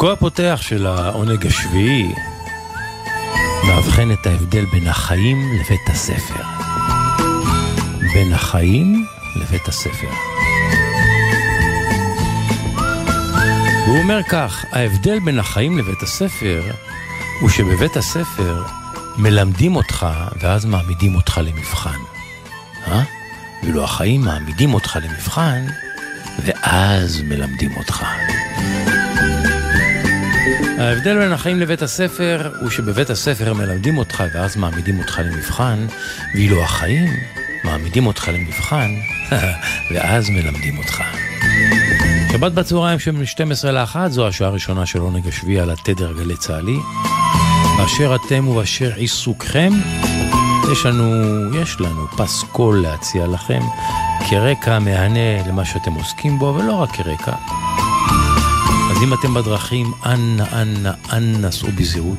פסוקו הפותח של העונג השביעי מאבחן את ההבדל בין החיים לבית הספר. בין החיים לבית הספר. הוא אומר כך, ההבדל בין החיים לבית הספר הוא שבבית הספר מלמדים אותך ואז מעמידים אותך למבחן. אה? ואילו החיים מעמידים אותך למבחן ואז מלמדים אותך. ההבדל בין החיים לבית הספר הוא שבבית הספר מלמדים אותך ואז מעמידים אותך למבחן, ואילו החיים מעמידים אותך למבחן ואז מלמדים אותך. שבת בצהריים של 12 ל-1 זו השעה הראשונה של עונג השביעי על התדר גלי צה"לי. באשר אתם ובאשר עיסוקכם, יש לנו, יש לנו פסקול להציע לכם כרקע מהנה למה שאתם עוסקים בו, ולא רק כרקע. אם אתם בדרכים, אנא, אנא, אנא סעו בזהות.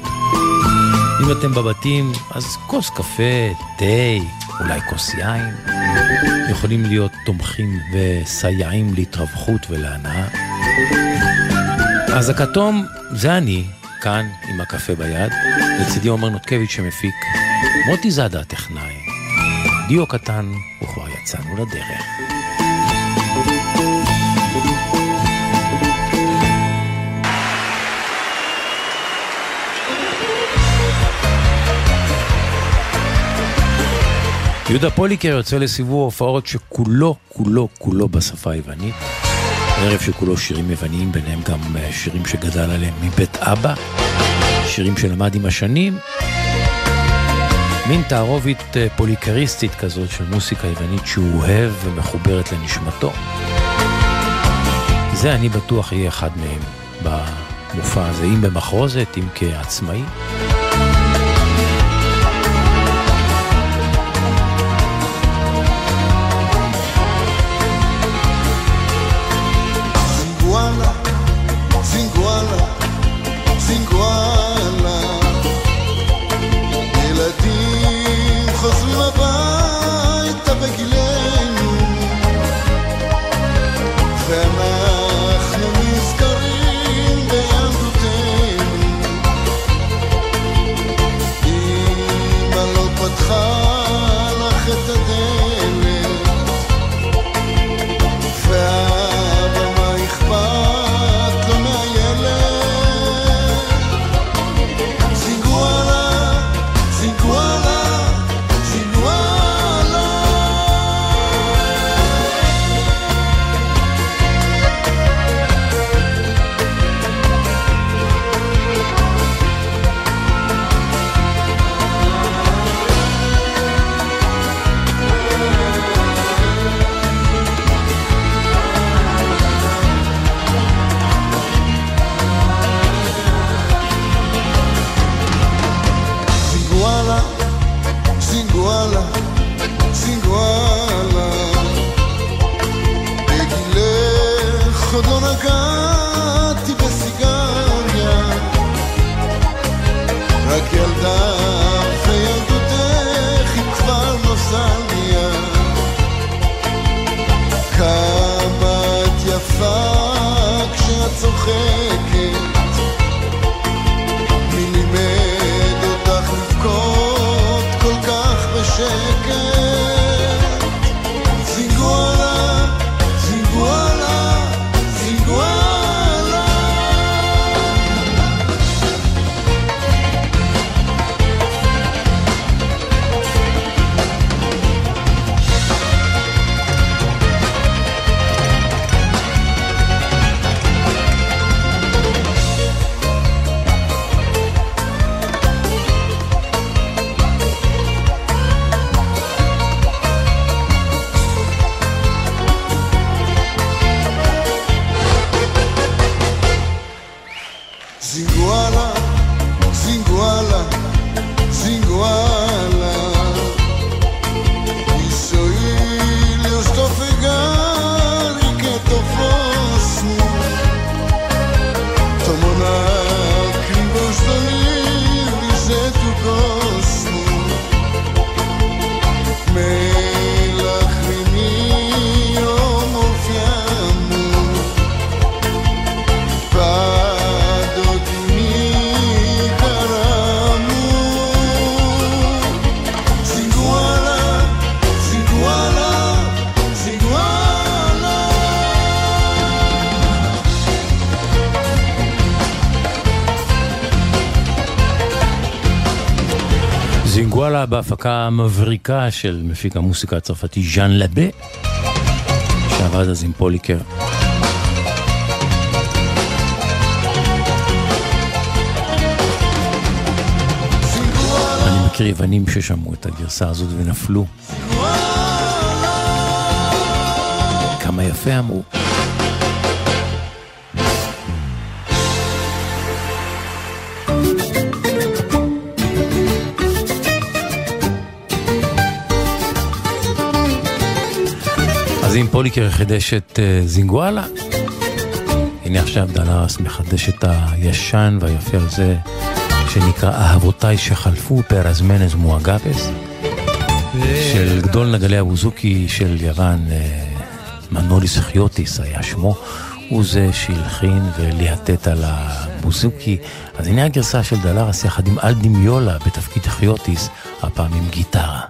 אם אתם בבתים, אז כוס קפה, תה, אולי כוס יין. יכולים להיות תומכים וסייעים להתרווחיות ולהנאה. אז הכתום זה אני, כאן עם הקפה ביד, לצידי עומר נותקביץ' שמפיק, מוטי זאדה הטכנאי, דיו קטן, וכבר יצאנו לדרך. יהודה פוליקר יוצא לסיבוב הופעות שכולו, כולו, כולו בשפה היוונית. ערב שכולו שירים יווניים, ביניהם גם אה, שירים שגדל עליהם מבית אבא, שירים שלמד עם השנים. מין תערובת אה, פוליקריסטית כזאת של מוסיקה יוונית שהוא אוהב ומחוברת לנשמתו. זה אני בטוח יהיה אחד מהם במופע הזה, אם במחרוזת, אם כעצמאי. בהפקה המבריקה של מפיק המוסיקה הצרפתי ז'אן לבה, שעבד אז עם פוליקר. אני מכיר יוונים ששמעו את הגרסה הזאת ונפלו. כמה יפה אמרו. פוליקר חידש את אה, זינגואלה, הנה עכשיו דלרס מחדש את הישן והיפה הזה שנקרא אהבותיי שחלפו Περασμένες μου αγάπες של גדול נגני הבוזוקי של יוון, אה, מנוליס חיוטיס היה שמו, הוא זה שהלחין וליהטט על הבוזוקי. אז הנה הגרסה של דלרס יחד עם אל די מיולה בתפקיד חיוטיס, הפעם עם גיטרה.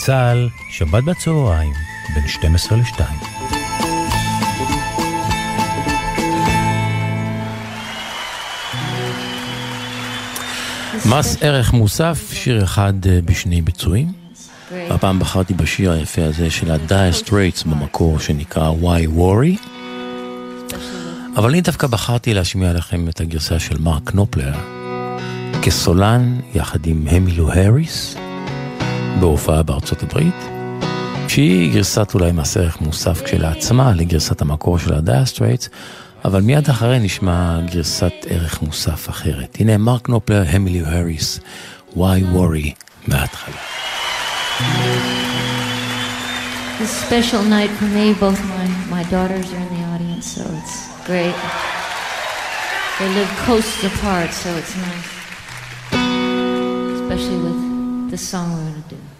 צה"ל, שבת בצהריים, בין 12 ל-2. מס ערך מוסף, שיר אחד אה, בשני ביצועים. הפעם בחרתי בשיר היפה הזה של ה-Dire Straits במקור שנקרא Why Worry. אבל אני דווקא בחרתי להשמיע לכם את הגרסה של מרק נופלר כסולן יחד עם המילו האריס בהופעה בארצות הברית, שהיא גרסת אולי מס ערך מוסף כשלעצמה לגרסת המקור של Straits, אבל מיד אחרי נשמע גרסת ערך מוסף אחרת. הנה מרק נופלר, המילי האריס, Why Worry מההתחלה. This special night for me, both my, my daughters are in the audience, so it's great. They live coasts apart, so it's nice. Especially with the song we're going to do.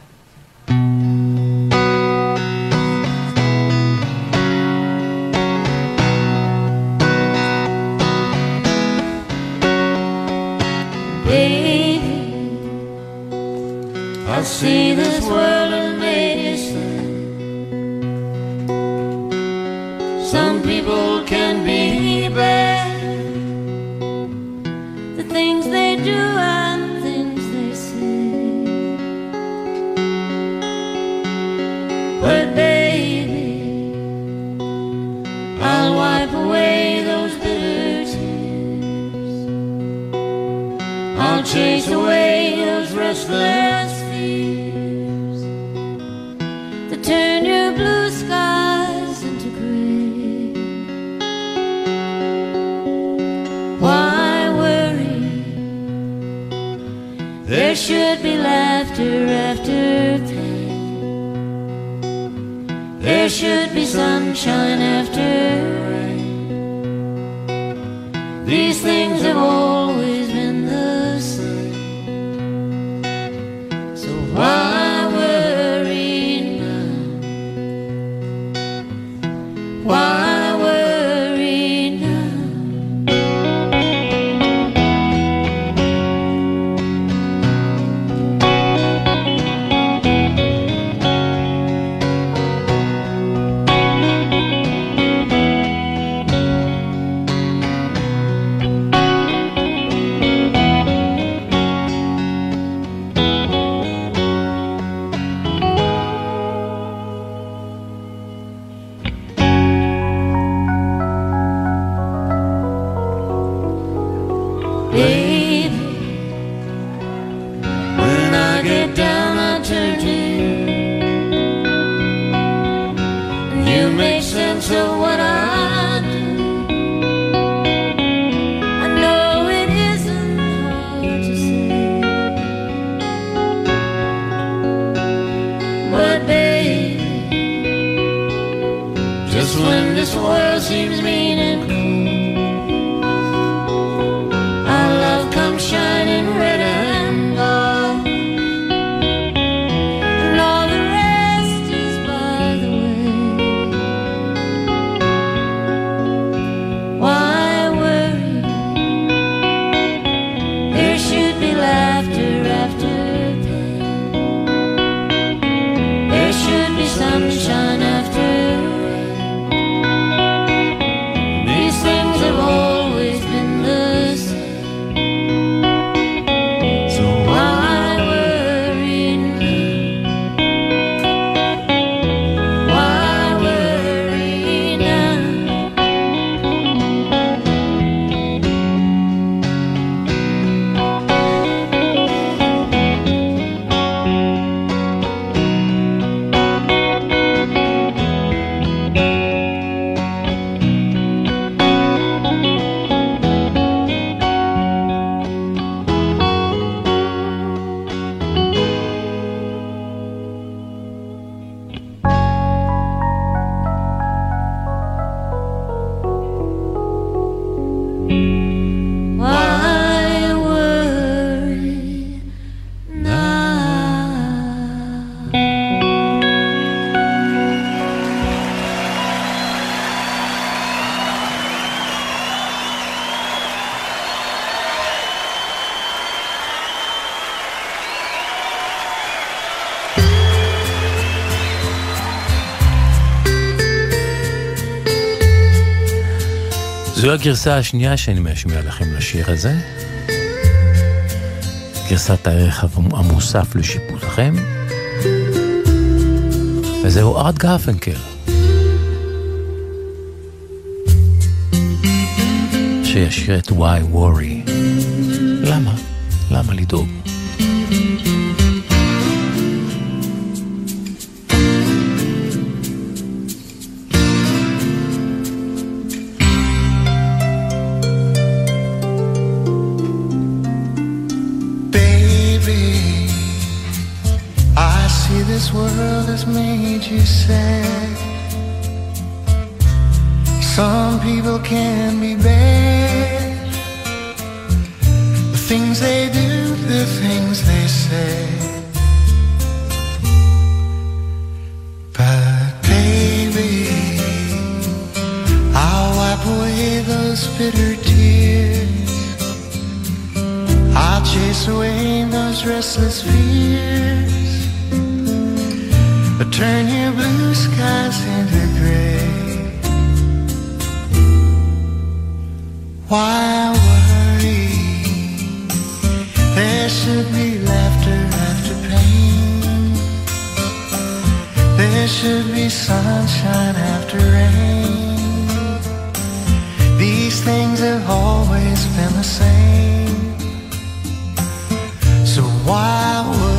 זו הגרסה השנייה שאני משמיע לכם לשיר הזה. גרסת הערך המוסף לשיפוטכם. וזהו ארט גרפנקל. שישיר את Why Worry. למה? למה לדאוג? Restless fears turn your blue skies into gray. Why worry? There should be laughter after pain. There should be sunshine after rain. These things have always been the same why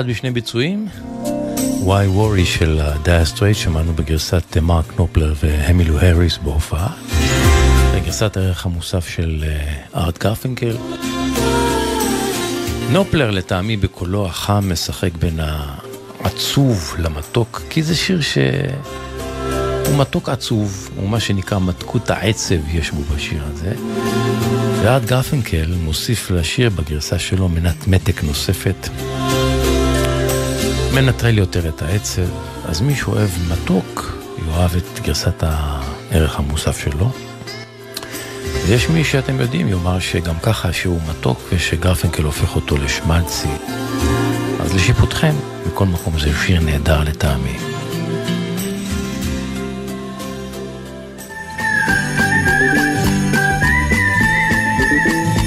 אחד בשני ביצועים, Why Worry של דייר סטרייטס, שמענו בגרסת מרק נופלר ואמילו האריס בהופעה, בגרסת הערך המוסף של ארט גרפינקל. נופלר לטעמי בקולו החם משחק בין העצוב למתוק, כי זה שיר שהוא מתוק עצוב, הוא מה שנקרא מתקות העצב יש בו בשיר הזה. וארט גרפינקל מוסיף לשיר בגרסה שלו מנת מתק נוספת. מנטרל יותר את העצב, אז מי שאוהב מתוק, יאהב את גרסת הערך המוסף שלו. ויש מי שאתם יודעים יאמר שגם ככה שהוא מתוק ושגרפנקל הופך אותו לשמלצי. אז לשיפוטכם, בכל מקום זה שיר נהדר לטעמי.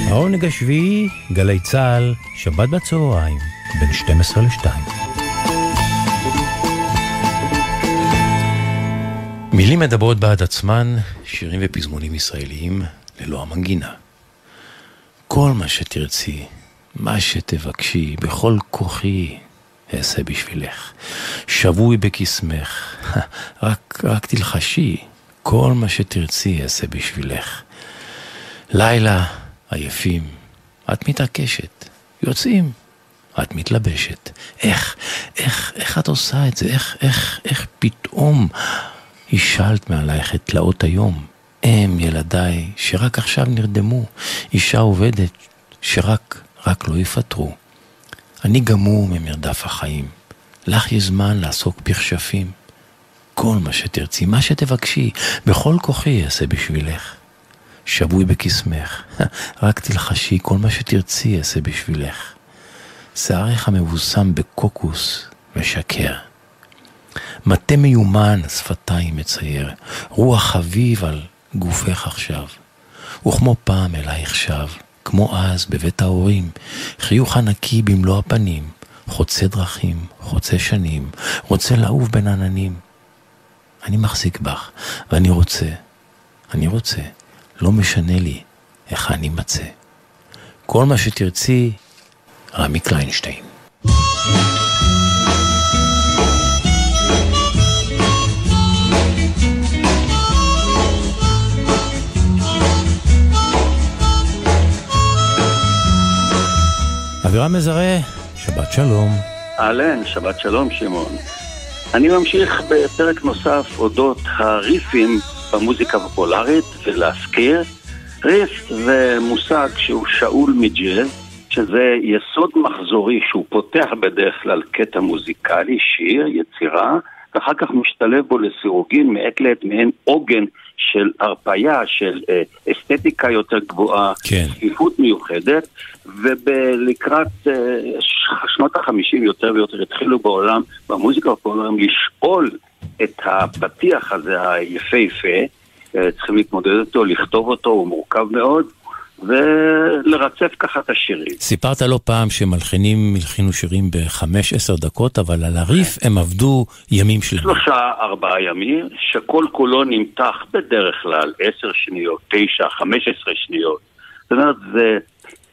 העונג השביעי, גלי צה"ל, שבת בצהריים, בין 12 ל-2. מילים מדברות בעד עצמן, שירים ופזמונים ישראליים ללא המנגינה. כל מה שתרצי, מה שתבקשי, בכל כוחי אעשה בשבילך. שבוי בקסמך, רק, רק תלחשי, כל מה שתרצי אעשה בשבילך. לילה, עייפים, את מתעקשת, יוצאים, את מתלבשת. איך, איך, איך את עושה את זה? איך, איך, איך פתאום השלת מעלייך את תלאות היום? אם ילדיי שרק עכשיו נרדמו, אישה עובדת שרק, רק לא יפטרו. אני גמור ממרדף החיים, לך יש זמן לעסוק בכשפים. כל מה שתרצי, מה שתבקשי, בכל כוחי אעשה בשבילך. שבוי בקסמך, רק תלחשי, כל מה שתרצי אעשה בשבילך. שערך המבוסם בקוקוס משקר. מטה מיומן שפתיים מצייר, רוח חביב על גופך עכשיו. וכמו פעם אלייך שב, כמו אז בבית ההורים, חיוך ענקי במלוא הפנים, חוצה דרכים, חוצה שנים, רוצה לעוף בין עננים. אני מחזיק בך, ואני רוצה, אני רוצה, לא משנה לי איך אני מצא. כל מה שתרצי, רמי קליינשטיין. אבירם מזרה, שבת שלום. אהלן, שבת שלום שמעון. אני ממשיך בפרק נוסף אודות הריפים במוזיקה הפופולרית, ולהזכיר, ריף זה מושג שהוא שאול מג'אז, שזה יסוד מחזורי שהוא פותח בדרך כלל קטע מוזיקלי, שיר, יצירה, ואחר כך משתלב בו לסירוגין מעת לעת מעין עוגן של הרפייה, של אה, אסתטיקה יותר גבוהה, כן. צפיפות מיוחדת, ולקראת אה, שנות החמישים יותר ויותר התחילו בעולם, במוזיקה הפופולרית, לשאול את הפתיח הזה היפהפה, אה, צריכים להתמודד אותו, לכתוב אותו, הוא מורכב מאוד. ולרצף ככה את השירים. סיפרת לא פעם שמלחינים הלחינו שירים בחמש עשר דקות, אבל על הריף הם עבדו ימים שלמים. שלושה, ארבעה ימים, שכל כולו נמתח בדרך כלל עשר שניות, תשע, חמש עשרה שניות. זאת אומרת, זה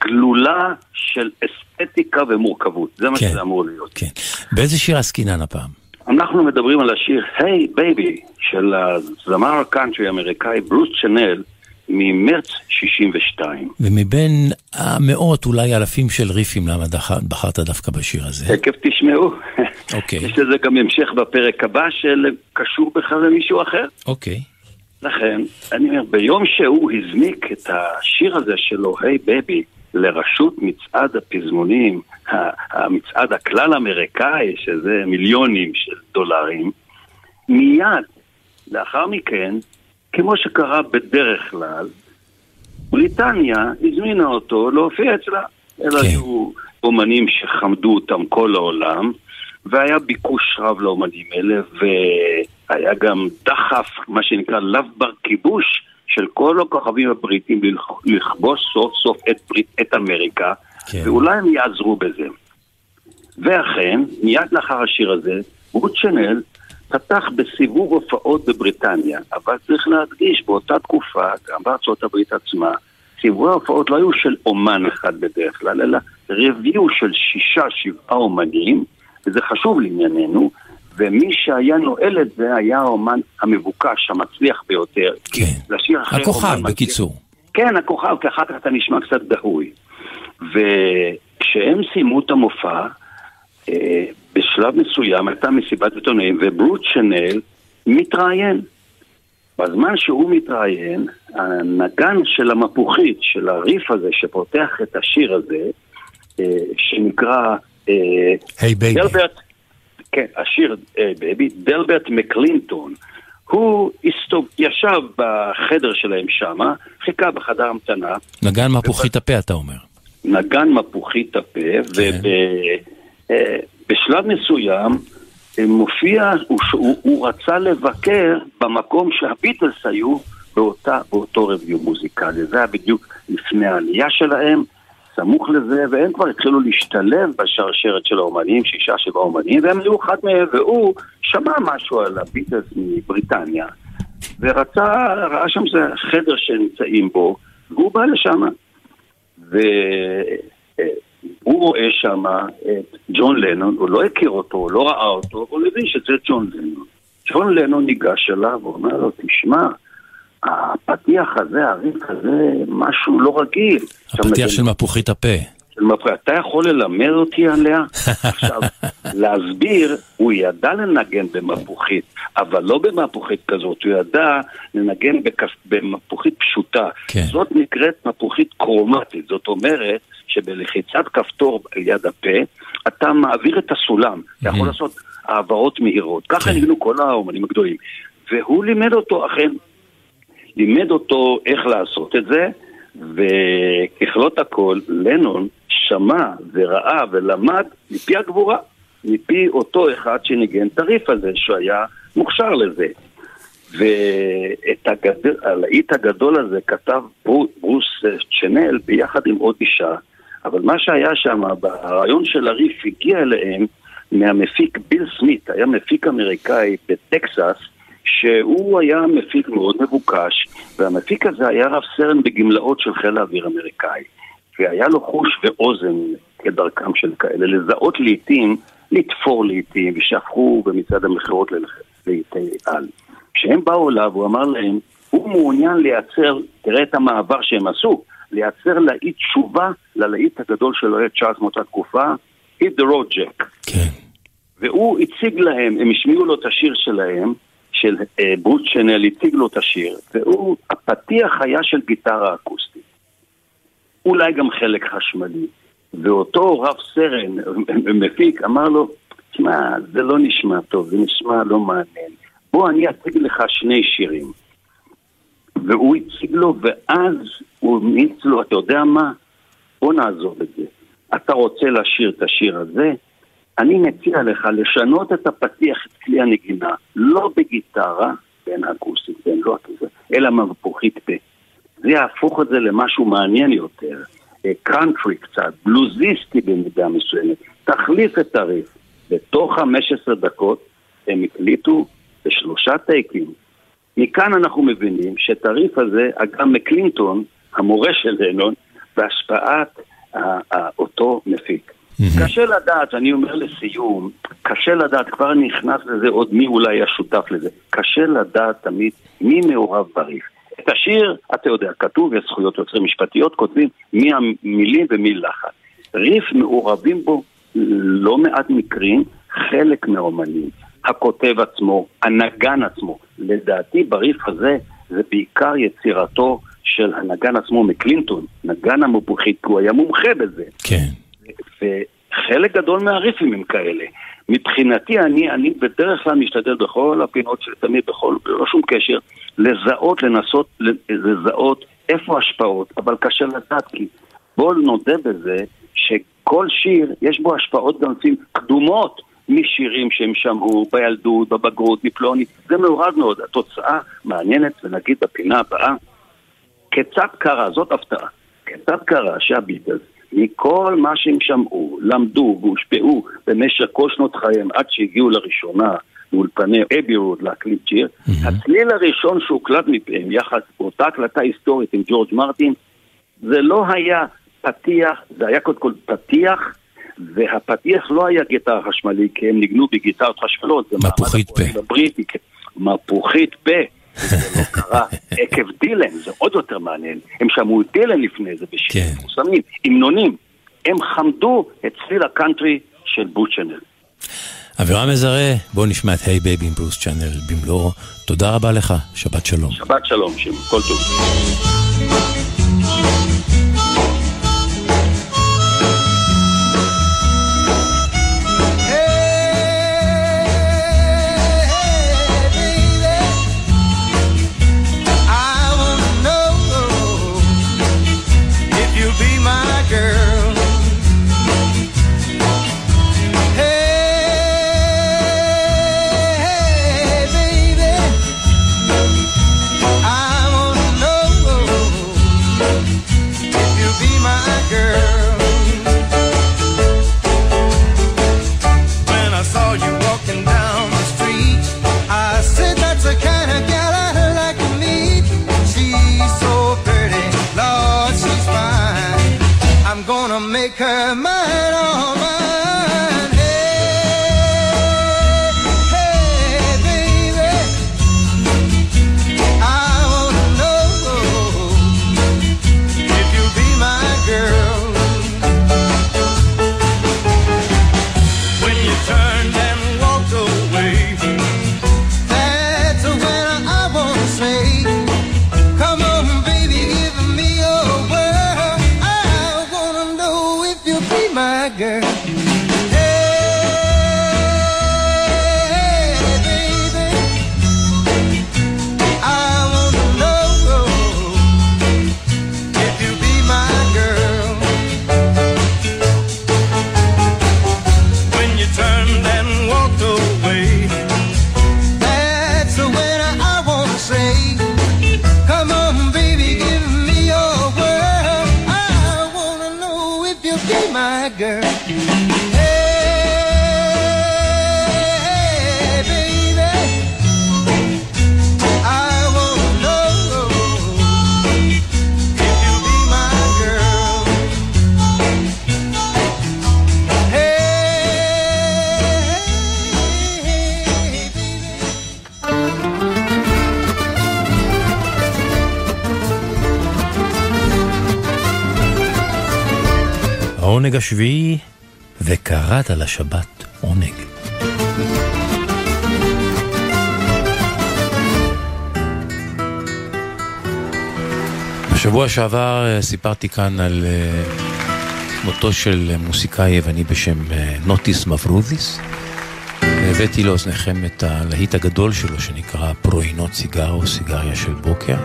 גלולה של אסתטיקה ומורכבות, זה מה כן, שזה אמור להיות. כן. באיזה שיר עסקינן הפעם? אנחנו מדברים על השיר "Hey Baby" של הזמר הקאנטרי האמריקאי ברוס צ'נל ממרץ 62. ומבין המאות, אולי אלפים של ריפים, למה דח... בחרת דווקא בשיר הזה? תכף תשמעו. אוקיי. יש לזה גם המשך בפרק הבא של קשור בכלל למישהו אחר. אוקיי. לכן, אני אומר, ביום שהוא הזניק את השיר הזה שלו, Hey Baby, לרשות מצעד הפזמונים, המצעד הכלל אמריקאי, שזה מיליונים של דולרים, מיד לאחר מכן, כמו שקרה בדרך כלל, בריטניה הזמינה אותו להופיע אצלה. אלה כן. היו אומנים שחמדו אותם כל העולם, והיה ביקוש רב לאומנים אלה, והיה גם דחף, מה שנקרא לאו בר כיבוש, של כל הכוכבים הבריטים לכ- לכבוש סוף סוף את, ברית, את אמריקה, כן. ואולי הם יעזרו בזה. ואכן, מיד לאחר השיר הזה, רות שנל פתח בסיבוב הופעות בבריטניה, אבל צריך להדגיש, באותה תקופה, גם בארצות הברית עצמה, סיבובי ההופעות לא היו של אומן אחד בדרך כלל, אלא רביו של שישה, שבעה אומנים, וזה חשוב לענייננו, ומי שהיה נועל את זה היה האומן המבוקש, המצליח ביותר. כן. לשיר אחרי הכוכב, מצליח- בקיצור. כן, הכוכב, כי אחר כך אתה נשמע קצת דהוי. וכשהם סיימו את המופע, בשלב מסוים הייתה מסיבת עיתונאים, וברוט שנל מתראיין. בזמן שהוא מתראיין, הנגן של המפוחית, של הריף הזה שפותח את השיר הזה, אה, שנקרא... אה, Hey Baby. דלברט, כן, השיר אה, Baby, דלברט מקלינטון, הוא הסתוב, ישב בחדר שלהם שמה, חיכה בחדר המתנה. נגן מפוחית הפה, אתה אומר. נגן מפוחית הפה, כן. ובשלב מסוים אה, מופיע, הוא, הוא, הוא רצה לבקר במקום שהביטלס היו באותה, באותו revue מוזיקלי. זה היה בדיוק לפני העלייה שלהם, סמוך לזה, והם כבר התחילו להשתלב בשרשרת של האומנים, שישה שבעה אומנים, והם היו אחד מהם, והוא שמע משהו על הביטלס מבריטניה, ורצה, ראה שם זה חדר שנמצאים בו, והוא בא לשם. והוא רואה שם את ג'ון לנון, הוא לא הכיר אותו, הוא לא ראה אותו, הוא הבין שזה ג'ון לנון. ג'ון לנון ניגש אליו ואומר לו, תשמע, הפתיח הזה, הריף הזה, משהו לא רגיל. הפתיח של מפוחית הפה. של מפריע. אתה יכול ללמד אותי עליה? עכשיו, להסביר, הוא ידע לנגן במפוחית, אבל לא במפוחית כזאת, הוא ידע לנגן בכף, במפוחית פשוטה. כן. זאת נקראת מפוחית קרומטית, זאת אומרת שבלחיצת כפתור על יד הפה, אתה מעביר את הסולם, אתה יכול לעשות העברות מהירות. ככה כן. ניגנו כל האומנים הגדולים. והוא לימד אותו, אכן, לימד אותו איך לעשות את זה, וככלות הכל, לנון שמע וראה ולמד מפי הגבורה, מפי אותו אחד שניגן את הריף הזה, שהוא היה מוכשר לזה. ואת. הלהיט הגדול הזה כתב ברו- ברוס צ'נל ביחד עם עוד אישה, אבל מה שהיה שם, ברעיון של הריף הגיע אליהם מהמפיק ביל סמית, היה מפיק אמריקאי בטקסס, שהוא היה מפיק מאוד מבוקש, והמפיק הזה היה רב סרן בגמלאות של חיל האוויר האמריקאי. והיה לו חוש ואוזן כדרכם של כאלה, לזהות לעיתים, לתפור לעיתים, ושהפכו במצעד המכירות ללהיטי על. כשהם באו אליו, הוא אמר להם, הוא מעוניין לייצר, תראה את המעבר שהם עשו, לייצר להיט תשובה ללהיט הגדול של אוהד צ'ארלס מאותה תקופה, Hit the Road Jack. כן. והוא הציג להם, הם השמיעו לו את השיר שלהם, של אה, ברוט שנל, הציג לו את השיר, והוא, הפתיח היה של גיטרה אקוסטית. אולי גם חלק חשמלי. ואותו רב סרן, מפיק, אמר לו, תשמע, זה לא נשמע טוב, זה נשמע לא מעניין. בוא, אני אציג לך שני שירים. והוא הציג לו, ואז הוא המליץ לו, אתה יודע מה? בוא נעזוב את זה. אתה רוצה לשיר את השיר הזה? אני מציע לך לשנות את הפתיח, את כלי הנגינה, לא בגיטרה, בין האקוסטית, בין לא הכיסא, אלא מפוחית פה. זה יהפוך את זה למשהו מעניין יותר, קאנטרי קצת, בלוזיסטי במידה מסוימת. תחליף את הריף. בתוך 15 דקות הם הקליטו בשלושה טייקים. מכאן אנחנו מבינים שאת הריף הזה, אגב מקלינטון, המורה של לנון, בהשפעת אותו מפיק. קשה לדעת, אני אומר לסיום, קשה לדעת, כבר נכנס לזה עוד מי אולי היה שותף לזה. קשה לדעת תמיד מי מעורב בריף. את השיר, אתה יודע, כתוב, יש זכויות יוצרים משפטיות, כותבים מי המילים ומי לחץ. ריף מעורבים בו לא מעט מקרים, חלק מהאומנים. הכותב עצמו, הנגן עצמו. לדעתי בריף הזה זה בעיקר יצירתו של הנגן עצמו מקלינטון, נגן המפוחית, כי הוא היה מומחה בזה. כן. וחלק גדול מהריפים הם כאלה. מבחינתי, אני, אני בדרך כלל משתדל בכל הפינות שלי, תמיד בכל, ללא שום קשר, לזהות, לנסות לזהות איפה ההשפעות, אבל קשה לדעת, כי בואו נודה בזה שכל שיר, יש בו השפעות גם לפעמים קדומות משירים שהם שמעו בילדות, בבגרות, מפלוני, זה מעורב מאוד. התוצאה מעניינת, ונגיד בפינה הבאה, כיצד קרה, זאת הפתעה, כיצד קרה שהביטלס מכל מה שהם שמעו, למדו והושפעו במשך כל שנות חייהם עד שהגיעו לראשונה מאולפני אבי רוד להקליט שיר, הצליל הראשון שהוקלט מפעם יחד באותה הקלטה היסטורית עם ג'ורג' מרטין, זה לא היה פתיח, זה היה קודם כל פתיח, והפתיח לא היה גיטרה חשמלי, כי הם ניגנו בגיטרות חשמלות, זה מפוחית פה. הבריטי, כן. מפוחית פה. זה לא קרה עקב דילן, זה עוד יותר מעניין. הם שמעו את דילן לפני זה בשירים כן. מפורסמים, המנונים. הם חמדו את צליל הקאנטרי של ברוס צ'אנל. אבירם מזרה, בואו נשמע את Hey Baby עם ברוס צ'אנל במלואו. תודה רבה לך, שבת שלום. שבת שלום, שמעון, כל טוב. השביעי, וקראת לשבת עונג. בשבוע שעבר אה, סיפרתי כאן על אה, מותו של מוסיקאי יווני בשם אה, נוטיס מברודיס. הבאתי לאוזניכם את הלהיט הגדול שלו שנקרא Πρωινό τσιγάρο סיגריה של בוקר.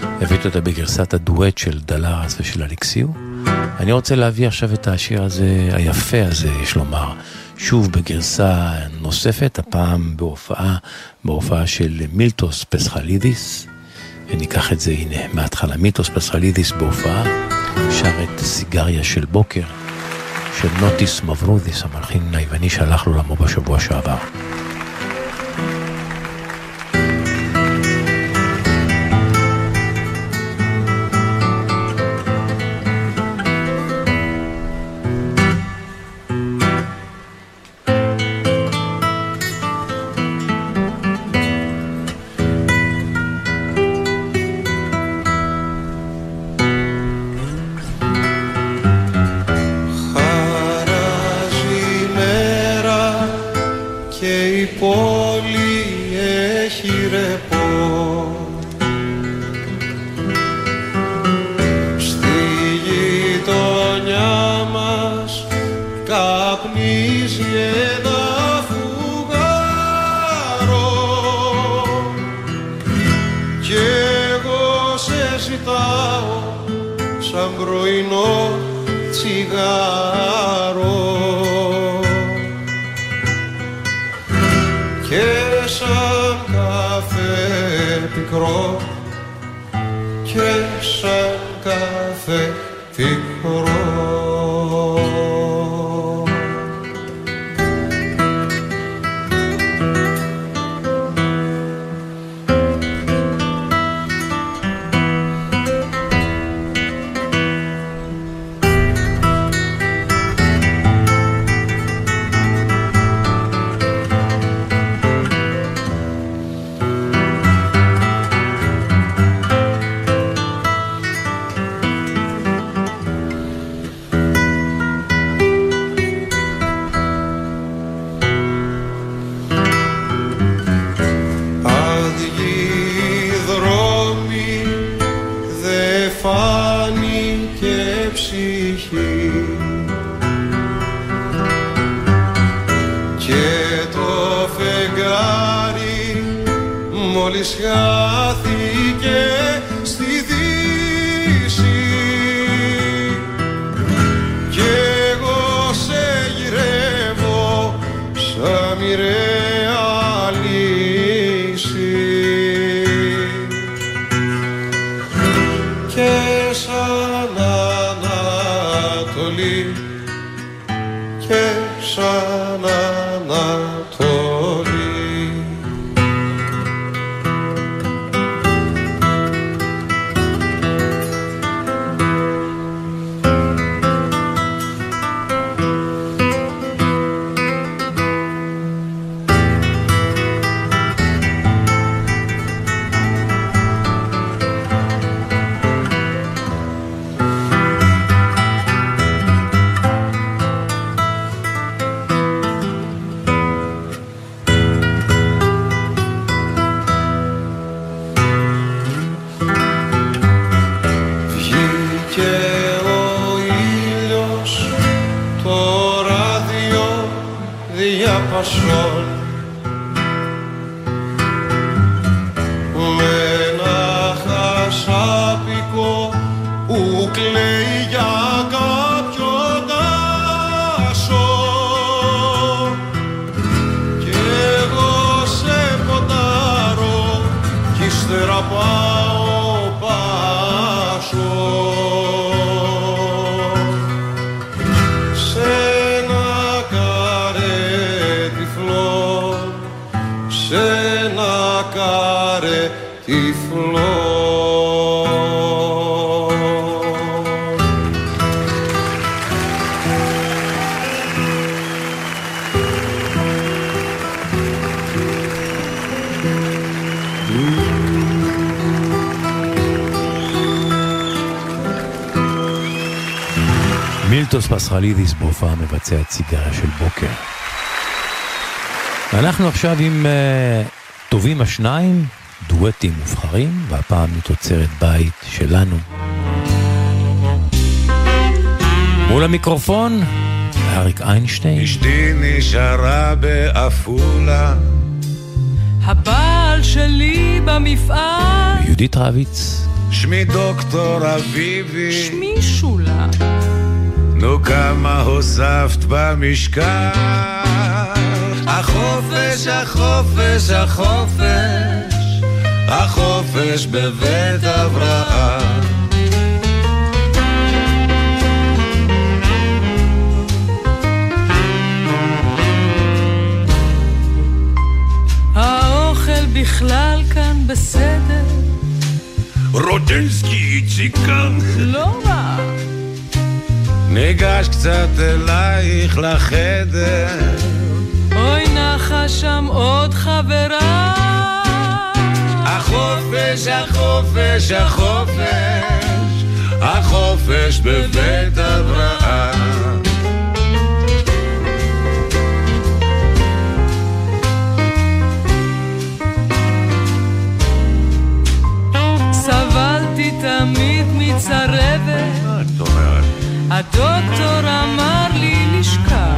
הבאתי אותה בגרסת הדואט של דלרס ושל אלכסיו. אני רוצה להביא עכשיו את השיר הזה, היפה הזה, יש לומר, שוב בגרסה נוספת, הפעם בהופעה, בהופעה של מילטוס פסחלידיס. וניקח את זה, הנה, מההתחלה, מילטוס פסחלידיס בהופעה, שר את סיגריה של בוקר, של נוטיס מברודיס, המלחין היווני שהלך לעולמו בשבוע שעבר. מבצע את סיגריה של בוקר. אנחנו עכשיו עם uh, טובים השניים, דואטים מובחרים, והפעם מתוצרת בית שלנו. מול המיקרופון, אריק איינשטיין. אשתי נשארה בעפולה. הבעל שלי במפעל. יהודית רביץ. שמי דוקטור אביבי. שמי שולה. נו כמה הוספת במשקל. החופש, החופש, החופש, החופש בבית אברהם. האוכל בכלל כאן בסדר. רוטנסקי איציק כאן. לא רע. ניגש קצת אלייך לחדר. אוי נחה שם עוד חברה. החופש, החופש, החופש, החופש בבית אברהם. סבלתי תמיד מצרבת. הדוקטור אמר לי לשכב.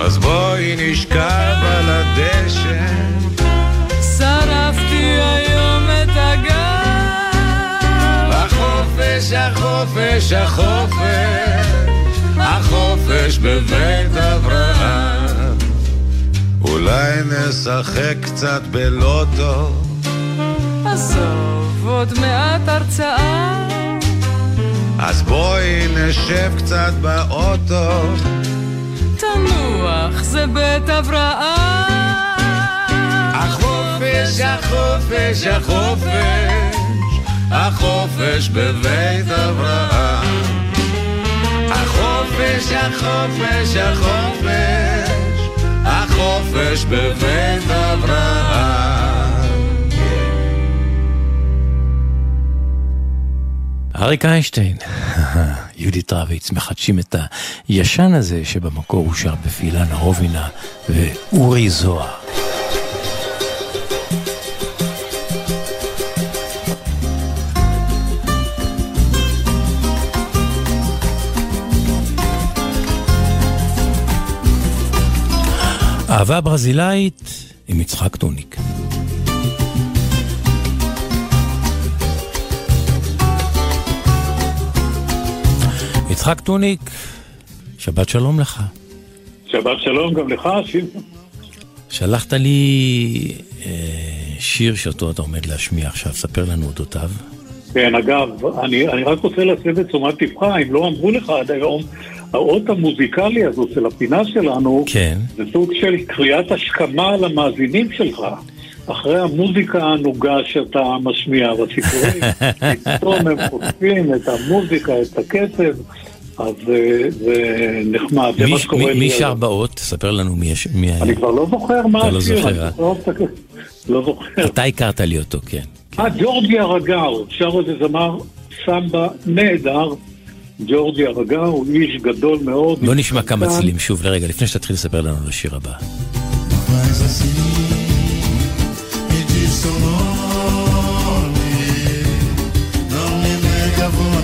אז בואי נשכב על הדשא. שרפתי היום את הגב. החופש, החופש, החופש, החופש בבית אברהם. אולי נשחק קצת בלוטו. עזוב, עוד מעט הרצאה. אז בואי נשב קצת באוטו. תנוח, זה בית הבראה. החופש, החופש, החופש, החופש בבית אברהם. החופש, החופש, החופש, החופש בבית אברהם. אריק איינשטיין, יהודית רביץ, מחדשים את הישן הזה שבמקור הוא שר בפילנה רובינה ואורי זוהר. אהבה ברזילאית עם יצחק טוניק. יצחק טוניק, שבת שלום לך. שבת שלום גם לך, שמעון. שלחת לי אה, שיר שאותו אתה עומד להשמיע עכשיו, ספר לנו אודותיו. כן, אגב, אני, אני רק רוצה להסב את תשומת לבך, אם לא אמרו לך עד היום, האות המוזיקלי הזו של הפינה שלנו, כן. זה סוג של קריאת השכמה למאזינים שלך. אחרי המוזיקה הענוגה שאתה משמיע בסיפורים, פתאום הם חושפים את המוזיקה, את הקצב, אז זה, נחמד, זה מי, מה שקורה מי, לי מי. שר באות? ספר לנו מי, היה. אני כבר לא זוכר מה אתה לא השיר, זוכר, אה? לא לא זוכר. אתה הכרת לי אותו, כן. אה, ג'ורג'י ארגאו, שר איזה זמר סמבה נהדר. ג'ורג'י ארגאו הוא איש גדול מאוד. בוא נשמע כמה. צלילים שוב לרגע, לפני שתתחיל לספר לנו על השיר הבא.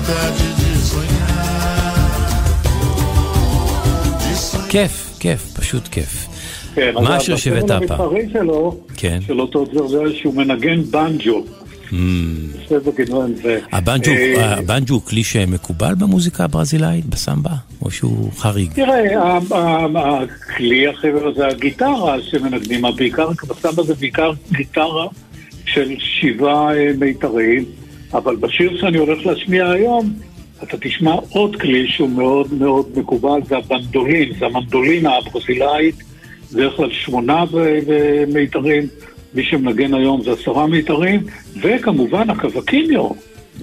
Faz כיף, כיף, פשוט כיף. כן, מה השיר שהבאת הפעם? המסחרי שלו, כן. של אותו ג'ורג'ל, שהוא מנגן בנג'ו. Mm. הבנג'ו אה, הבנג'ו הוא כלי שמקובל במוזיקה הברזילאית, בסמבה? או שהוא חריג? תראה, הכלי אחר זה הגיטרה שמנגנים, בעיקר, בסבא זה בעיקר גיטרה של שבעה אה, מיתרים, אבל בשיר שאני הולך להשמיע היום, אתה תשמע עוד כלי שהוא מאוד מאוד מקובל, זה הבנדולין, זה המנדולינה הברזילאית, בדרך כלל שמונה ומיתרים, מי שמנגן היום זה עשרה מיתרים, וכמובן הקווקיניו.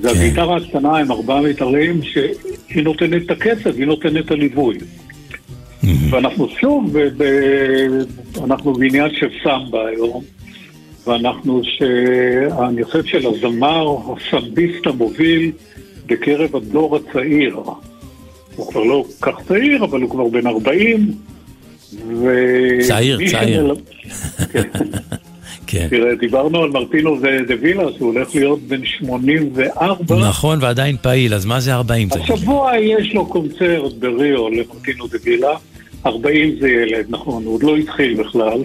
זה כן. הגיטרה הקטנה עם ארבעה מיתרים, שהיא נותנת את הקצב, היא נותנת את הליווי. ואנחנו שוב, ב- ב- אנחנו בעניין של סמבה היום, ואנחנו, ש... אני חושב של הזמר, הסמביסט המוביל בקרב הדור הצעיר. הוא כבר לא כך צעיר, אבל הוא כבר בן 40. ו... צעיר, צעיר. שמל- כן. כן. תראה, דיברנו על מרטינו דה וילה, שהוא הולך להיות בן 84. נכון, ועדיין פעיל, אז מה זה 40? תגיד לי? השבוע יש לו קונצרט בריו למרטינו דה וילה. 40 זה ילד, נכון, הוא עוד לא התחיל בכלל.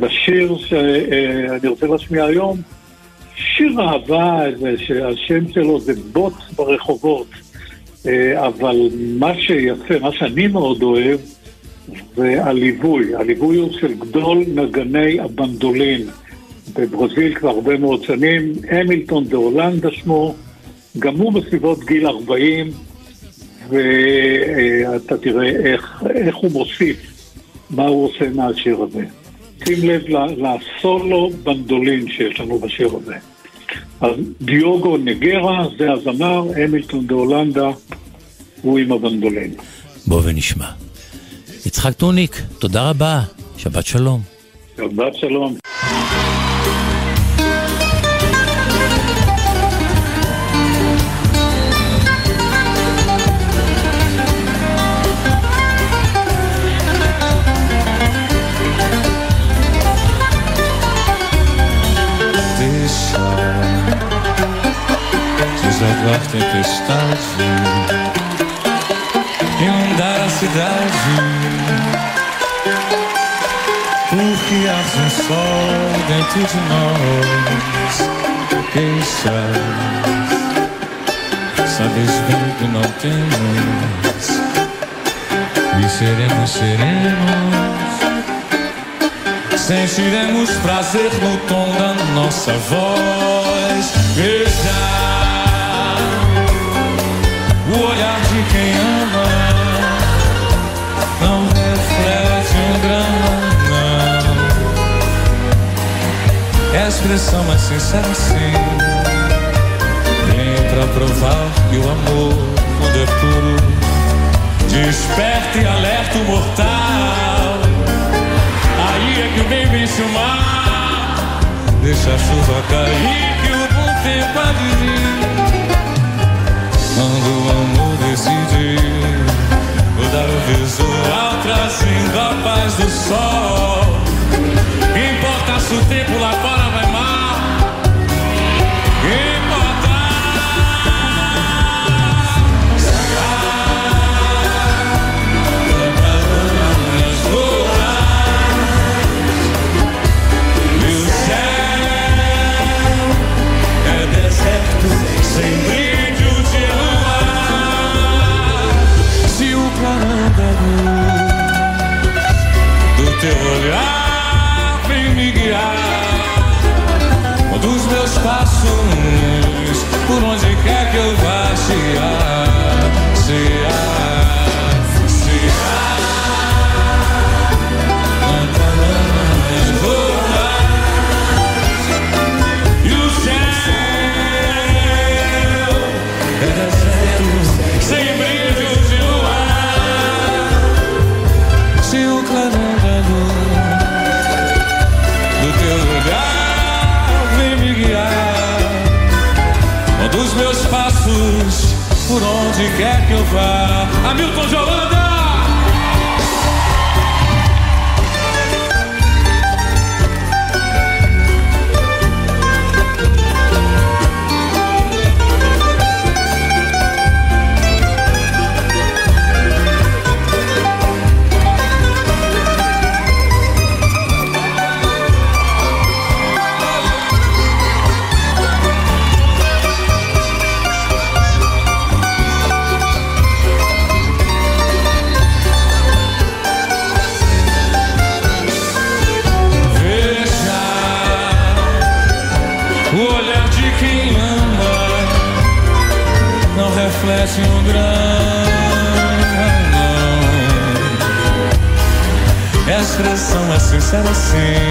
ובשיר שאני רוצה להשמיע היום, שיר אהבה, שהשם שלו זה בוץ ברחובות. אה, אבל מה שיפה, מה שאני מאוד אוהב, זה הליווי. הליווי הוא של גדול נגני הבנדולין בברזיל כבר הרבה מאוד שנים. המילטון דה הולנדה שמו, גם הוא בסביבות גיל 40, ואתה תראה איך, איך הוא מוסיף, מה הוא עושה מהשיר הזה. שים לב לסולו בנדולין שיש לנו בשיר הזה. אז דיוגו נגרה, זה הזמר, המילטון דה הולנדה, הוא עם הבנדולין. בוא ונשמע. יצחק טוניק, תודה רבה, שבת שלום. שבת שלום. Desaguar tempestade Inundar a cidade. Porque arde um sol dentro de nós Deixa Sabes bem que não temos. E seremos, seremos. Sentiremos prazer no tom da nossa voz. Veja quem ama, não reflete um grama, não. É a expressão mais sincera, sim. Vem pra provar que o amor, quando é puro, desperta e alerta o mortal. Aí é que o bem vence o mar Deixa a chuva cair que o bom tempo há de vir Quando o amor decidir Mudar o visual trazendo a paz do sol. Importa se o tempo lá fora vai olhar vem me guiar, dos meus passos por onde onde quer que eu vá. Hamilton de será. Assim.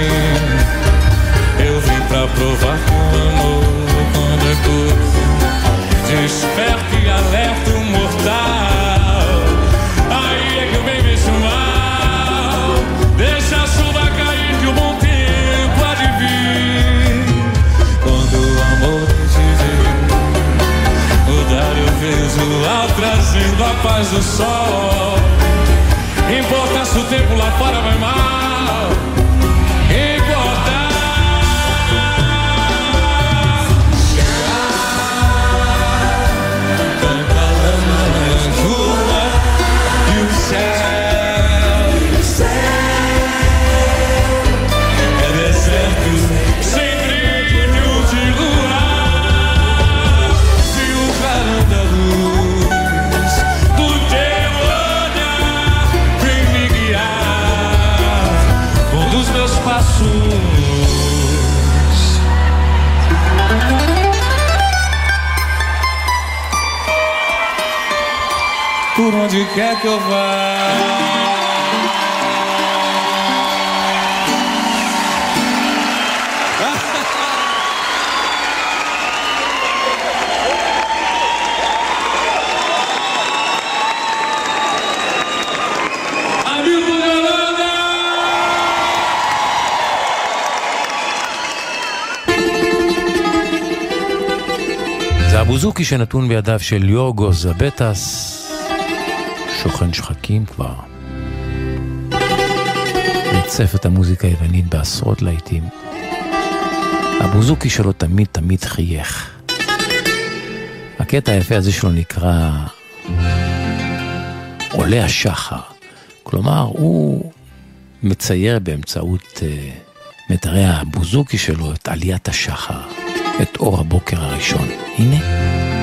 שנתון בידיו של יורגו זבטס, שוכן שחקים כבר. ריצף את המוזיקה היוונית בעשרות להיטים. הבוזוקי שלו תמיד תמיד חייך. הקטע היפה הזה שלו נקרא עולה השחר. כלומר, הוא מצייר באמצעות אה, מיתרי הבוזוקי שלו את עליית השחר, את אור הבוקר הראשון. הנה.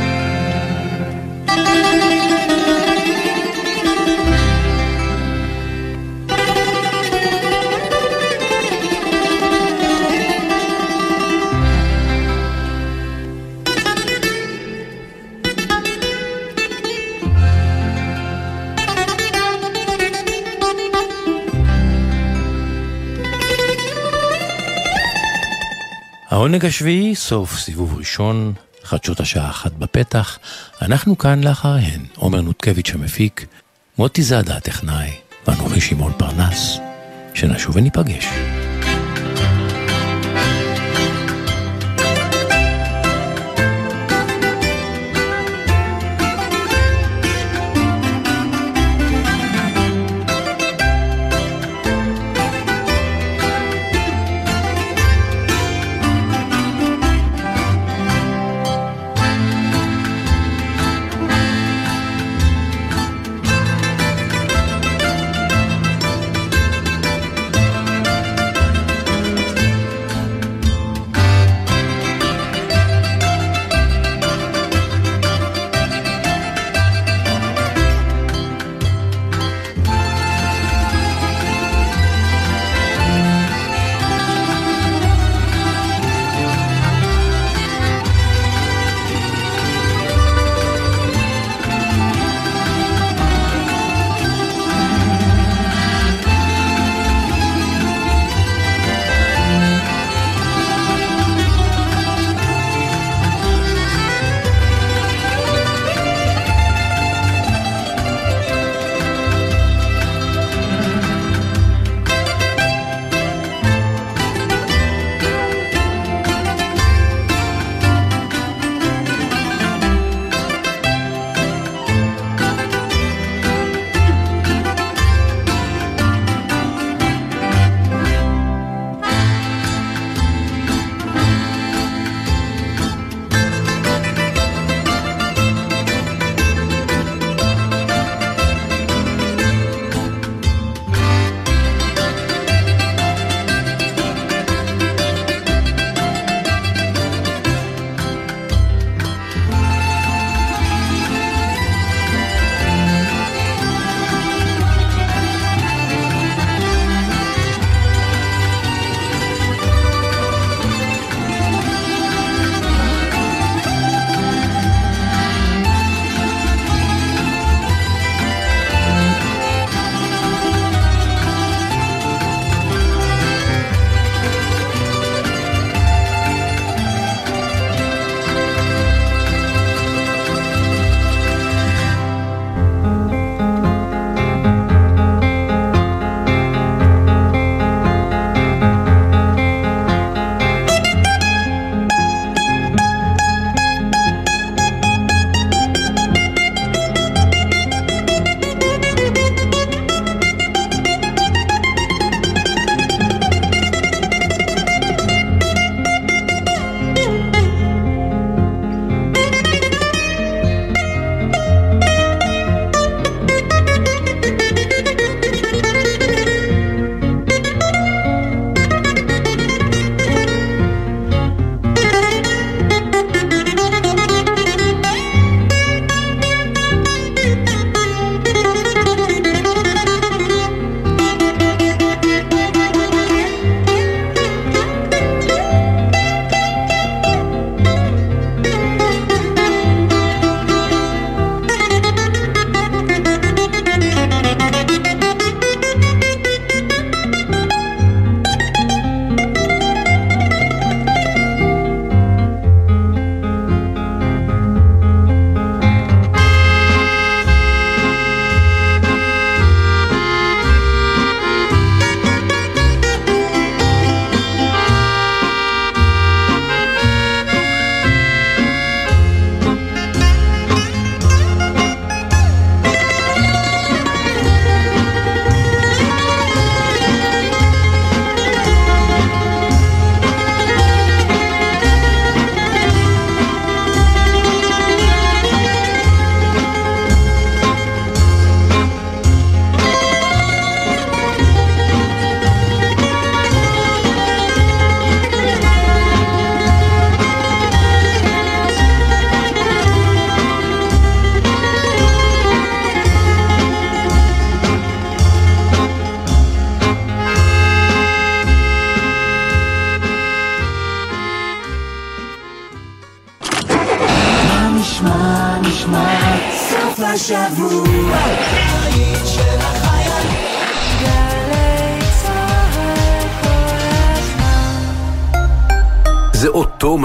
העונג השביעי, סוף סיבוב ראשון, חדשות השעה אחת בפתח. אנחנו כאן לאחריהן, עומר נותקביץ' המפיק, מוטי זאדה הטכנאי, ואנוכי שמעון פרנס, שנשוב וניפגש.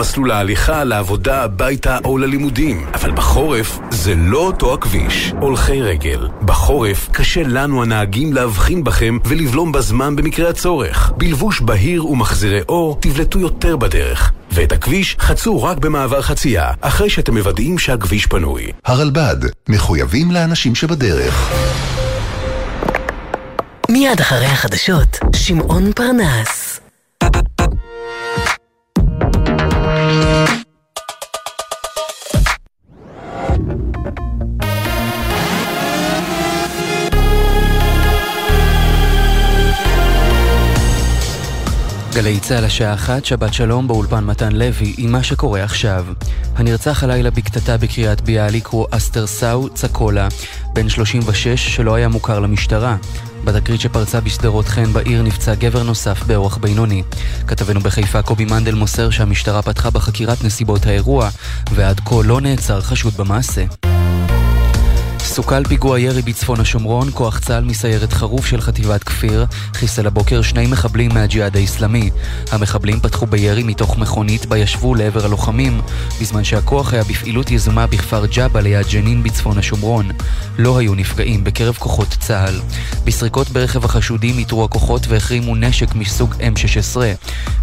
מסלול ההליכה לעבודה, הביתה או ללימודים. אבל בחורף זה לא אותו הכביש. הולכי רגל. בחורף קשה לנו הנהגים להבחין בכם ולבלום בזמן במקרה הצורך. בלבוש בהיר ומחזירי אור תבלטו יותר בדרך. ואת הכביש חצו רק במעבר חצייה, אחרי שאתם מוודאים שהכביש פנוי. הרלב"ד, מחויבים לאנשים שבדרך. מיד אחרי החדשות, שמעון פרנס. גלי צה"ל השעה אחת, שבת שלום באולפן מתן לוי, עם מה שקורה עכשיו. הנרצח הלילה בקטטה בקריית ביאליק הוא אסתר סאו צקולה, בן 36 שלא היה מוכר למשטרה. בתקרית שפרצה בשדרות חן בעיר נפצע גבר נוסף באורח בינוני. כתבנו בחיפה קובי מנדל מוסר שהמשטרה פתחה בחקירת נסיבות האירוע, ועד כה לא נעצר חשוד במעשה. סוכל פיגוע ירי בצפון השומרון, כוח צה"ל מסיירת חרוף של חטיבת כפיר חיסל הבוקר שני מחבלים מהג'יהאד האיסלאמי. המחבלים פתחו בירי מתוך מכונית בה ישבו לעבר הלוחמים, בזמן שהכוח היה בפעילות יזומה בכפר ג'אבה ליד ג'נין בצפון השומרון. לא היו נפגעים בקרב כוחות צה"ל. בסריקות ברכב החשודים איתרו הכוחות והחרימו נשק מסוג M16.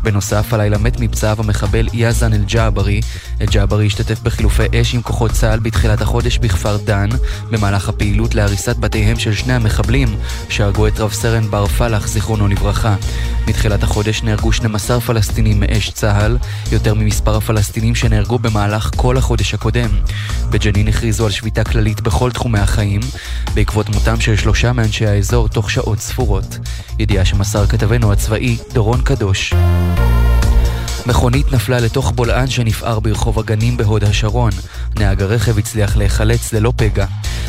בנוסף, הלילה מת מפצעיו המחבל יאזן אל-ג'עברי. אל-ג'עברי השתתף בחילופי אש עם כוחות צה"ל בתחילת החודש בכפר דן, במהלך הפעילות להריסת בתיהם של שני המחבלים שהרגו את רב סרן בר פלח, זיכרונו לברכה. מתחילת החודש נהרגו 12 פלסטינים מאש צה"ל, יותר ממספר הפלסטינים שנהרגו במהלך כל החודש הקודם. בג'נין הכריזו על שביתה כללית בכל תחומי החיים, בעקבות מותם של שלושה מאנשי האזור תוך שעות ספורות. ידיעה שמסר כתבנו הצבאי דורון קדוש. מכונית נפלה לתוך בולען שנפער ברחוב הגנים בהוד השרון. נהג הרכב הצליח להיחלץ ללא פגע.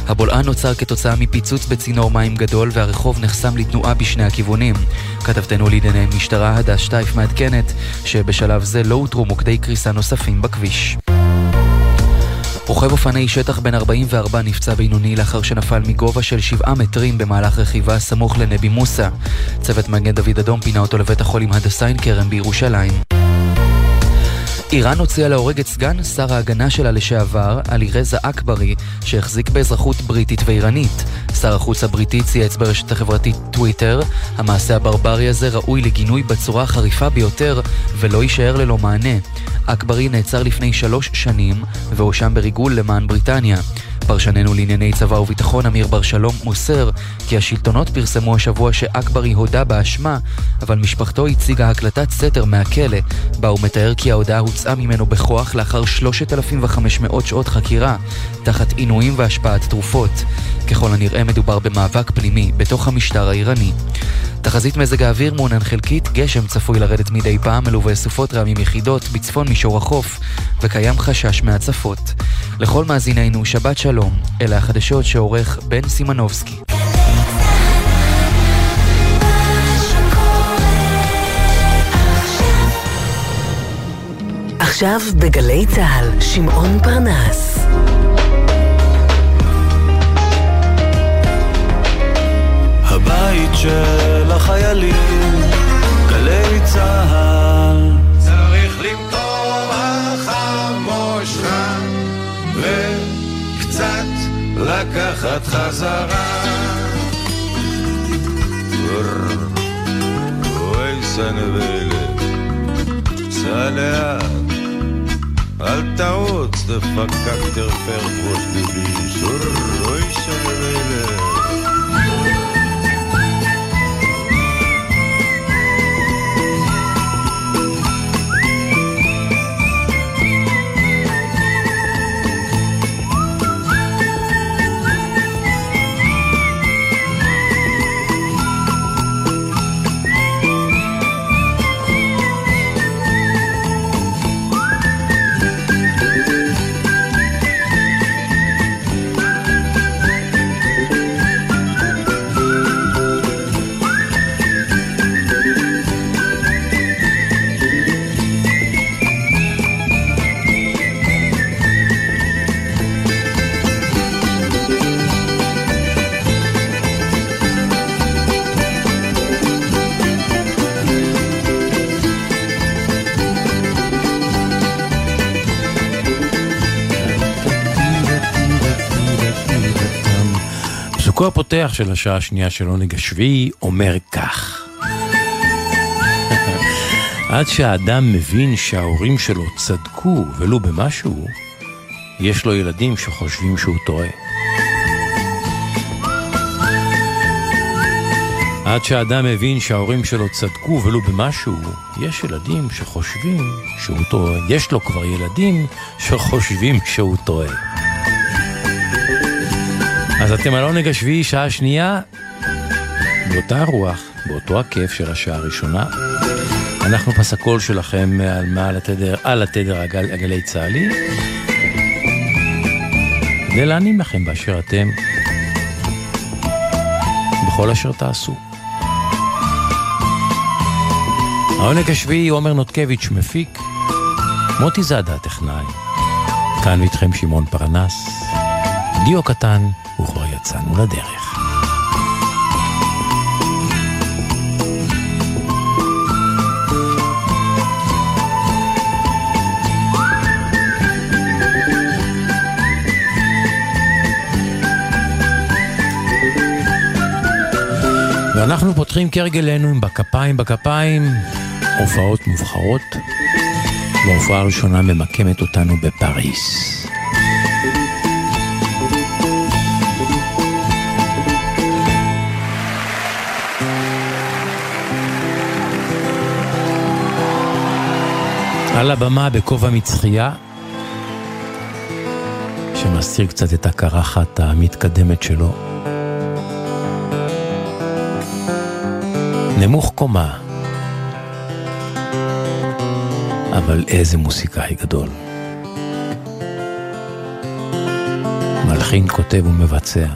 הבולען נוצר כתוצאה מפיצוץ בצינור מים גדול והרחוב נחסם לתנועה בשני הכיוונים. כתבתנו לענייני משטרה הדס שטייף מעדכנת שבשלב זה לא אותרו מוקדי קריסה נוספים בכביש. רוכב אופני שטח בן 44 נפצע בינוני לאחר שנפל מגובה של 7 מטרים במהלך רכיבה סמוך לנבי מוסא. צוות מגן דוד אדום פינה אותו לבית החולים הדסה עין כרם בירושלים. איראן הוציאה להורג את סגן שר ההגנה שלה לשעבר, עלי רזה אכברי, שהחזיק באזרחות בריטית ואיראנית. שר החוץ הבריטי צייץ ברשת החברתית טוויטר, המעשה הברברי הזה ראוי לגינוי בצורה החריפה ביותר, ולא יישאר ללא מענה. אכברי נעצר לפני שלוש שנים, והואשם בריגול למען בריטניה. פרשננו לענייני צבא וביטחון אמיר בר שלום מוסר כי השלטונות פרסמו השבוע שאכברי הודה באשמה, אבל משפחתו הציגה הקלטת סתר מהכלא, בה הוא מתאר כי ההודעה הוצאה ממנו בכוח לאחר 3,500 שעות חקירה, תחת עינויים והשפעת תרופות. ככל הנראה מדובר במאבק פנימי בתוך המשטר האיראני. תחזית מזג האוויר מעונן חלקית, גשם צפוי לרדת מדי פעם מלווה סופות רעמים יחידות בצפון מישור החוף, וקיים חשש מהצפות. לכל מאזינינו, שבת שלום, אלה החדשות שעורך בן סימנובסקי. עכשיו בגלי צה"ל, שמעון פרנס. הבית של החיילים, גלי צה"ל. לקחת חזרה. אוי סנבלת, סע לאט, אל תעוץ, דפקק תרפר ראש ביבי, אוי סנבלת. חלקו הפותח של השעה השנייה של עונג השביעי אומר כך: עד שהאדם מבין שההורים שלו צדקו ולו במשהו, יש לו ילדים שחושבים שהוא טועה. עד שהאדם מבין שההורים שלו צדקו ולו במשהו, יש ילדים שחושבים שהוא טועה. יש לו כבר ילדים שחושבים שהוא טועה. אז אתם על עונג השביעי, שעה שנייה, באותה רוח, באותו הכיף של השעה הראשונה. אנחנו פסקול שלכם על מעל התדר, על התדר הגל, הגלי צה"לי, כדי להנעים לכם באשר אתם, בכל אשר תעשו. העונג השביעי עומר נותקביץ' מפיק, מוטי זאדה הטכנאי. כאן איתכם שמעון פרנס, דיו קטן, יצאנו לדרך. ואנחנו פותחים כהרגלנו עם בכפיים בכפיים, הופעות מובחרות. וההופעה הראשונה ממקמת אותנו בפריס. על הבמה בכובע מצחייה, שמסתיר קצת את הקרחת המתקדמת שלו. נמוך קומה, אבל איזה מוסיקאי גדול. מלחין, כותב ומבצע.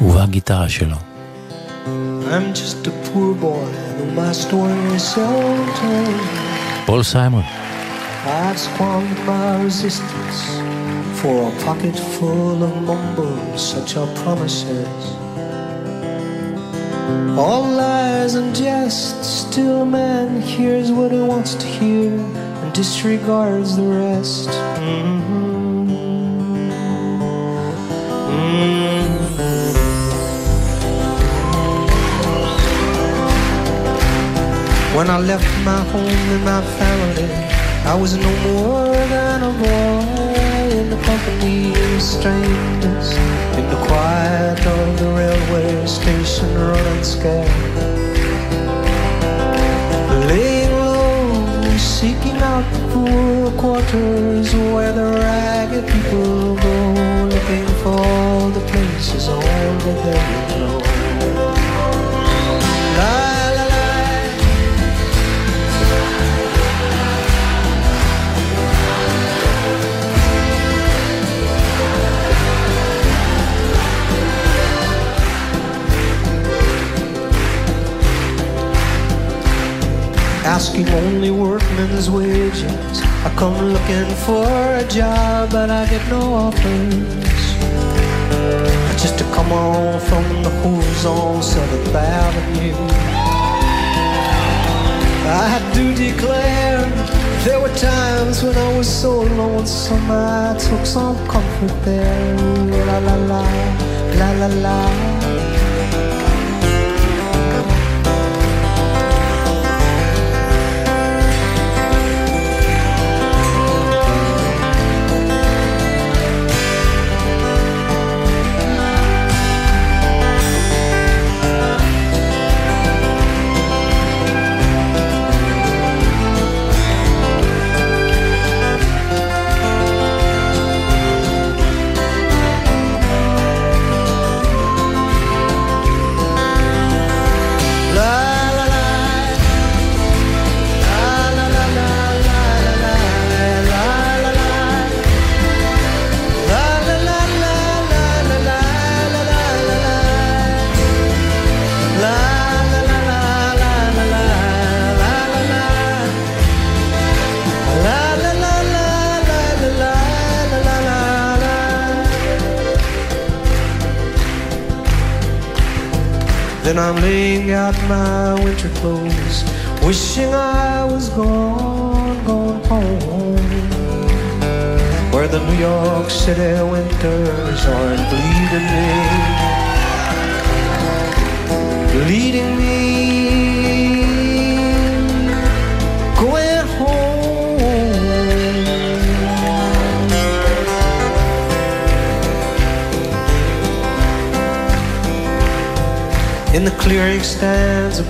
ובגיטרה שלו. I'm just a poor boy, though my story is so told. Paul Simon. I've squandered my resistance for a pocket full of mumbles, such are promises. All lies and jests, still a man hears what he wants to hear and disregards the rest. Mm -hmm. Mm -hmm. When I left my home and my family, I was no more than a boy in the company of strangers, in the quiet of the railway station, running scared. Laying low, seeking out the poor quarters where the ragged people go, looking for the places only they asking only workmen's wages. I come looking for a job, but I get no offers. Just to come on from the hooves on Seventh Avenue. I do declare there were times when I was so lonesome I took some comfort there. La la la, la la la.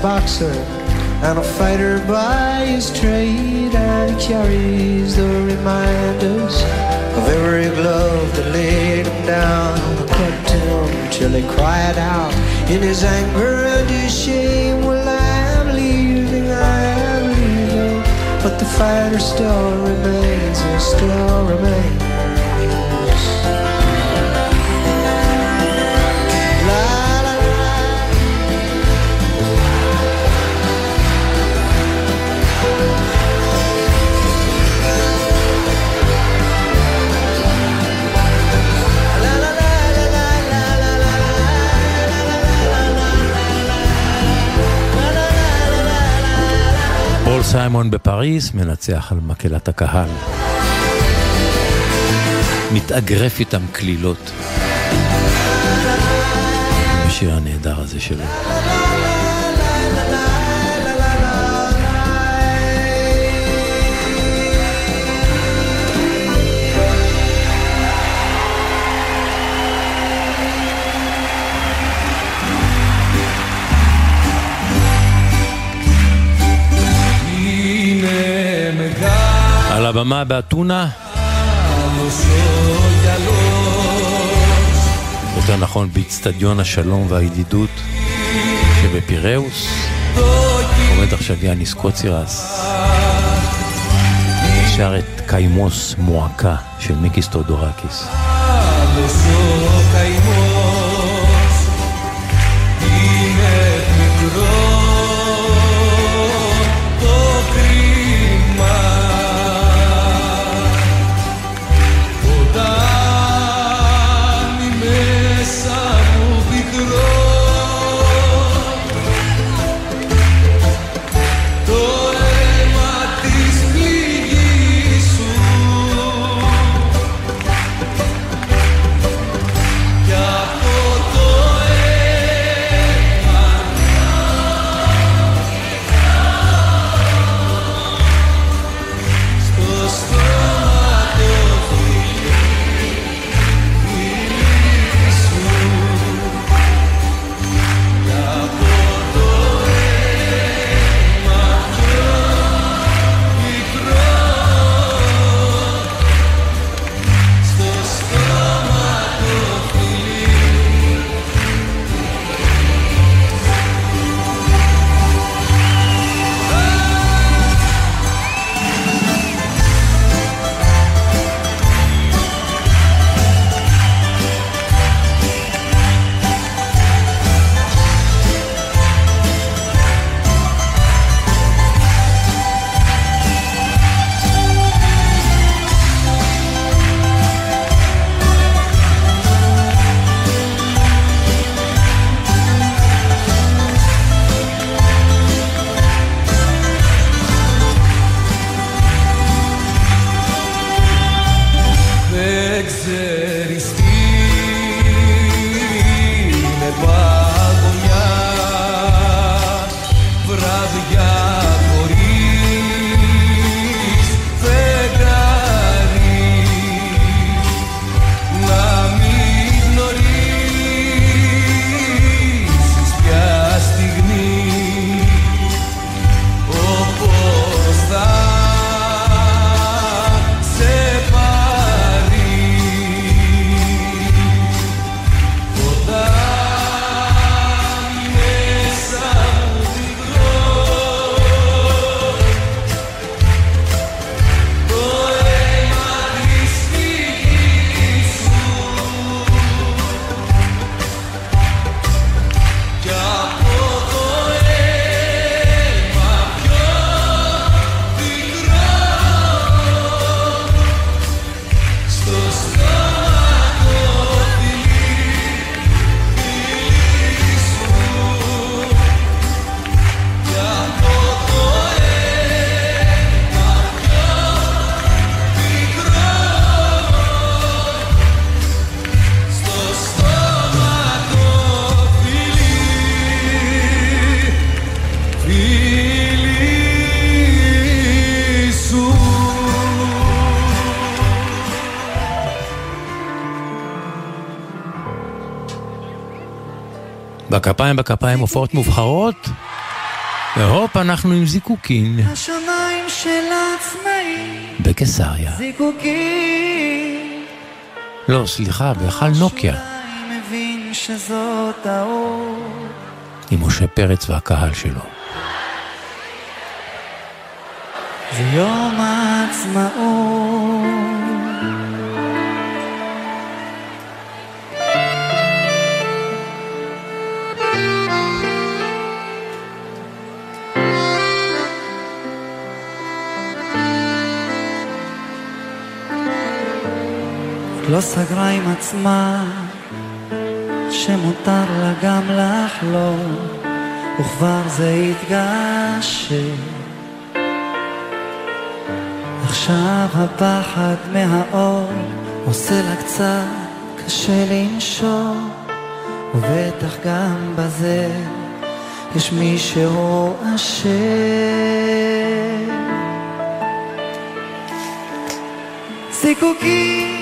Boxer and a fighter by his trade, and he carries the reminders of every glove that laid him down and plucked him till he cried out in his anger and his shame. Well, I'm leaving, I'm leaving, but the fighter still remains, he still remains. סיימון בפריס מנצח על מקהלת הקהל. מתאגרף איתם קלילות. בשיר הנהדר הזה שלו. על הבמה באתונה, יותר נכון באיצטדיון השלום והידידות שבפיראוס, עומד עכשיו יאניס קוצירס, שר את Καημός מועקה של מיקיס תיאודורקיס. בכפיים בכפיים הופעות מובחרות, והופ, אנחנו עם זיקוקין השמיים של העצמאים, בקיסריה. זיקוקים. לא, סליחה, בהיכל נוקיה. עם משה פרץ והקהל שלו. זה יום העצמאות. לא סגרה עם עצמה שמותר לה גם לחלום וכבר זה התגשם. עכשיו הפחד מהאור עושה לה קצת קשה לנשום ובטח גם בזה יש מישהו אשם. זיקוקים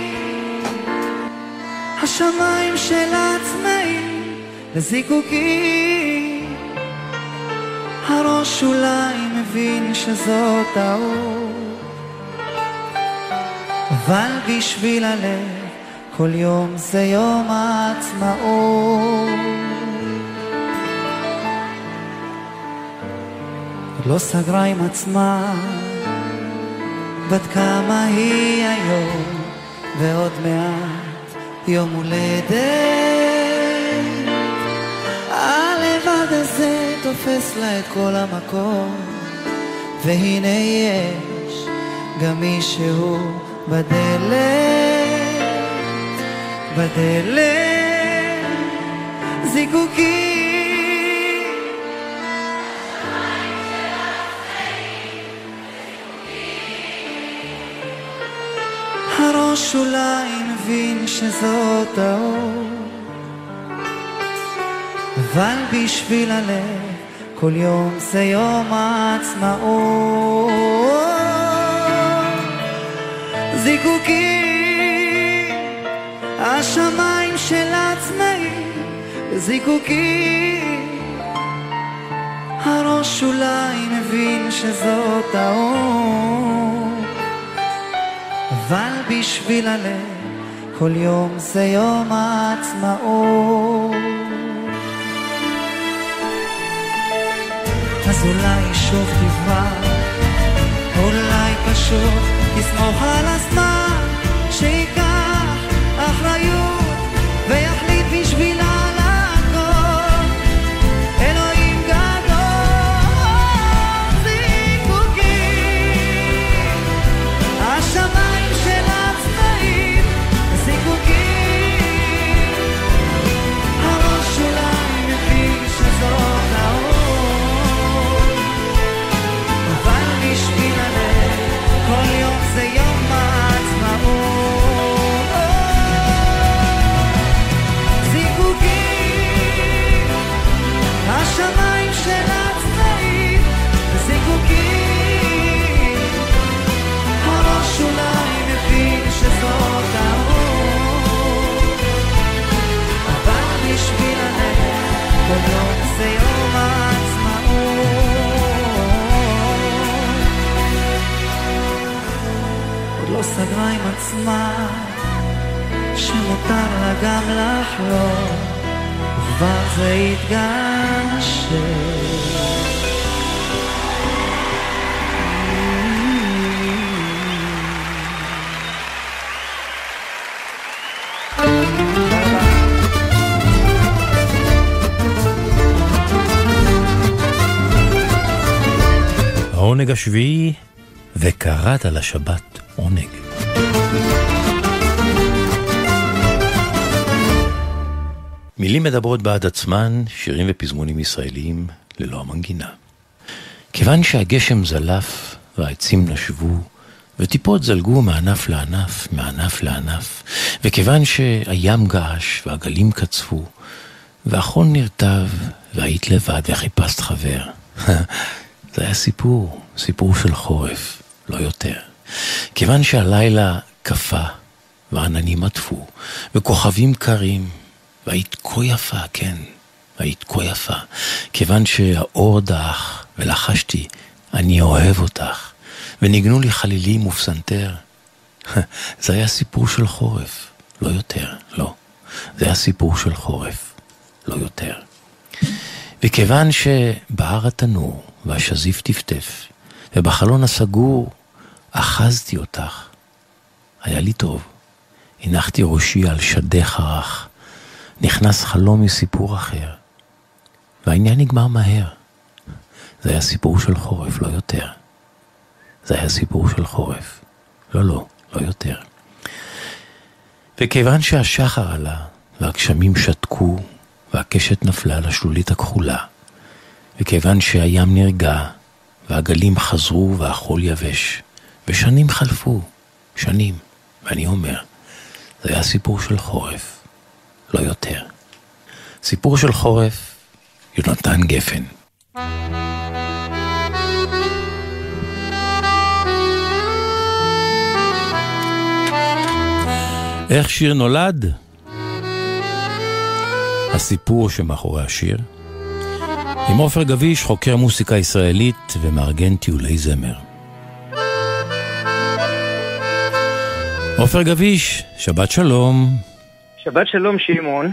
השמיים של העצמאים לזיקוקים. הראש אולי מבין שזאת טעות אבל בשביל הלב כל יום זה יום העצמאות. לא סגרה עם עצמה בת כמה היא היום ועוד מעט יום הולדת. הלבד הזה תופס לה את כל המקום והנה יש גם מישהו בדלת, בדלת. זיקוקים. הראש אולי מבין שזאת האור. אבל בשביל הלב כל יום זה יום העצמאות. זיקוקים השמיים של העצמאים. זיקוקים הראש אולי מבין שזאת האור. אבל בשביל הלב כל יום זה יום העצמאות. אז אולי שוב תברח, אולי פשוט תסמוך על הזמן סגרה עם עצמה שמותר לה גם לחלום וכבר זה התגשם העונג השביעי, וקראת לשבת עונג. מילים מדברות בעד עצמן, שירים ופזמונים ישראליים ללא המנגינה. כיוון שהגשם זלף והעצים נשבו, וטיפות זלגו מענף לענף, מענף לענף, וכיוון שהים געש והגלים קצפו, והחול נרטב, והיית לבד וחיפשת חבר. זה היה סיפור, סיפור של חורף, לא יותר. כיוון שהלילה קפא, ועננים עטפו, וכוכבים קרים, והיית כה יפה, כן, היית כה יפה, כיוון שהאור דח, ולחשתי, אני אוהב אותך, וניגנו לי חלילים ופסנתר. זה היה סיפור של חורף, לא יותר, לא. זה היה סיפור של חורף, לא יותר. וכיוון שבהר התנור והשזיף טפטף, ובחלון הסגור אחזתי אותך, היה לי טוב. הנחתי ראשי על שדך הרך, נכנס חלום מסיפור אחר, והעניין נגמר מהר. זה היה סיפור של חורף, לא יותר. זה היה סיפור של חורף. לא, לא, לא יותר. וכיוון שהשחר עלה, והגשמים שתקו, והקשת נפלה לשלולית הכחולה, וכיוון שהים נרגע, והגלים חזרו והחול יבש, ושנים חלפו, שנים, ואני אומר, זה היה סיפור של חורף, לא יותר. סיפור של חורף, יונתן גפן. איך שיר נולד? הסיפור שמאחורי השיר. עם עופר גביש, חוקר מוסיקה ישראלית ומארגן טיולי זמר. עופר גביש, שבת שלום. שבת שלום שמעון.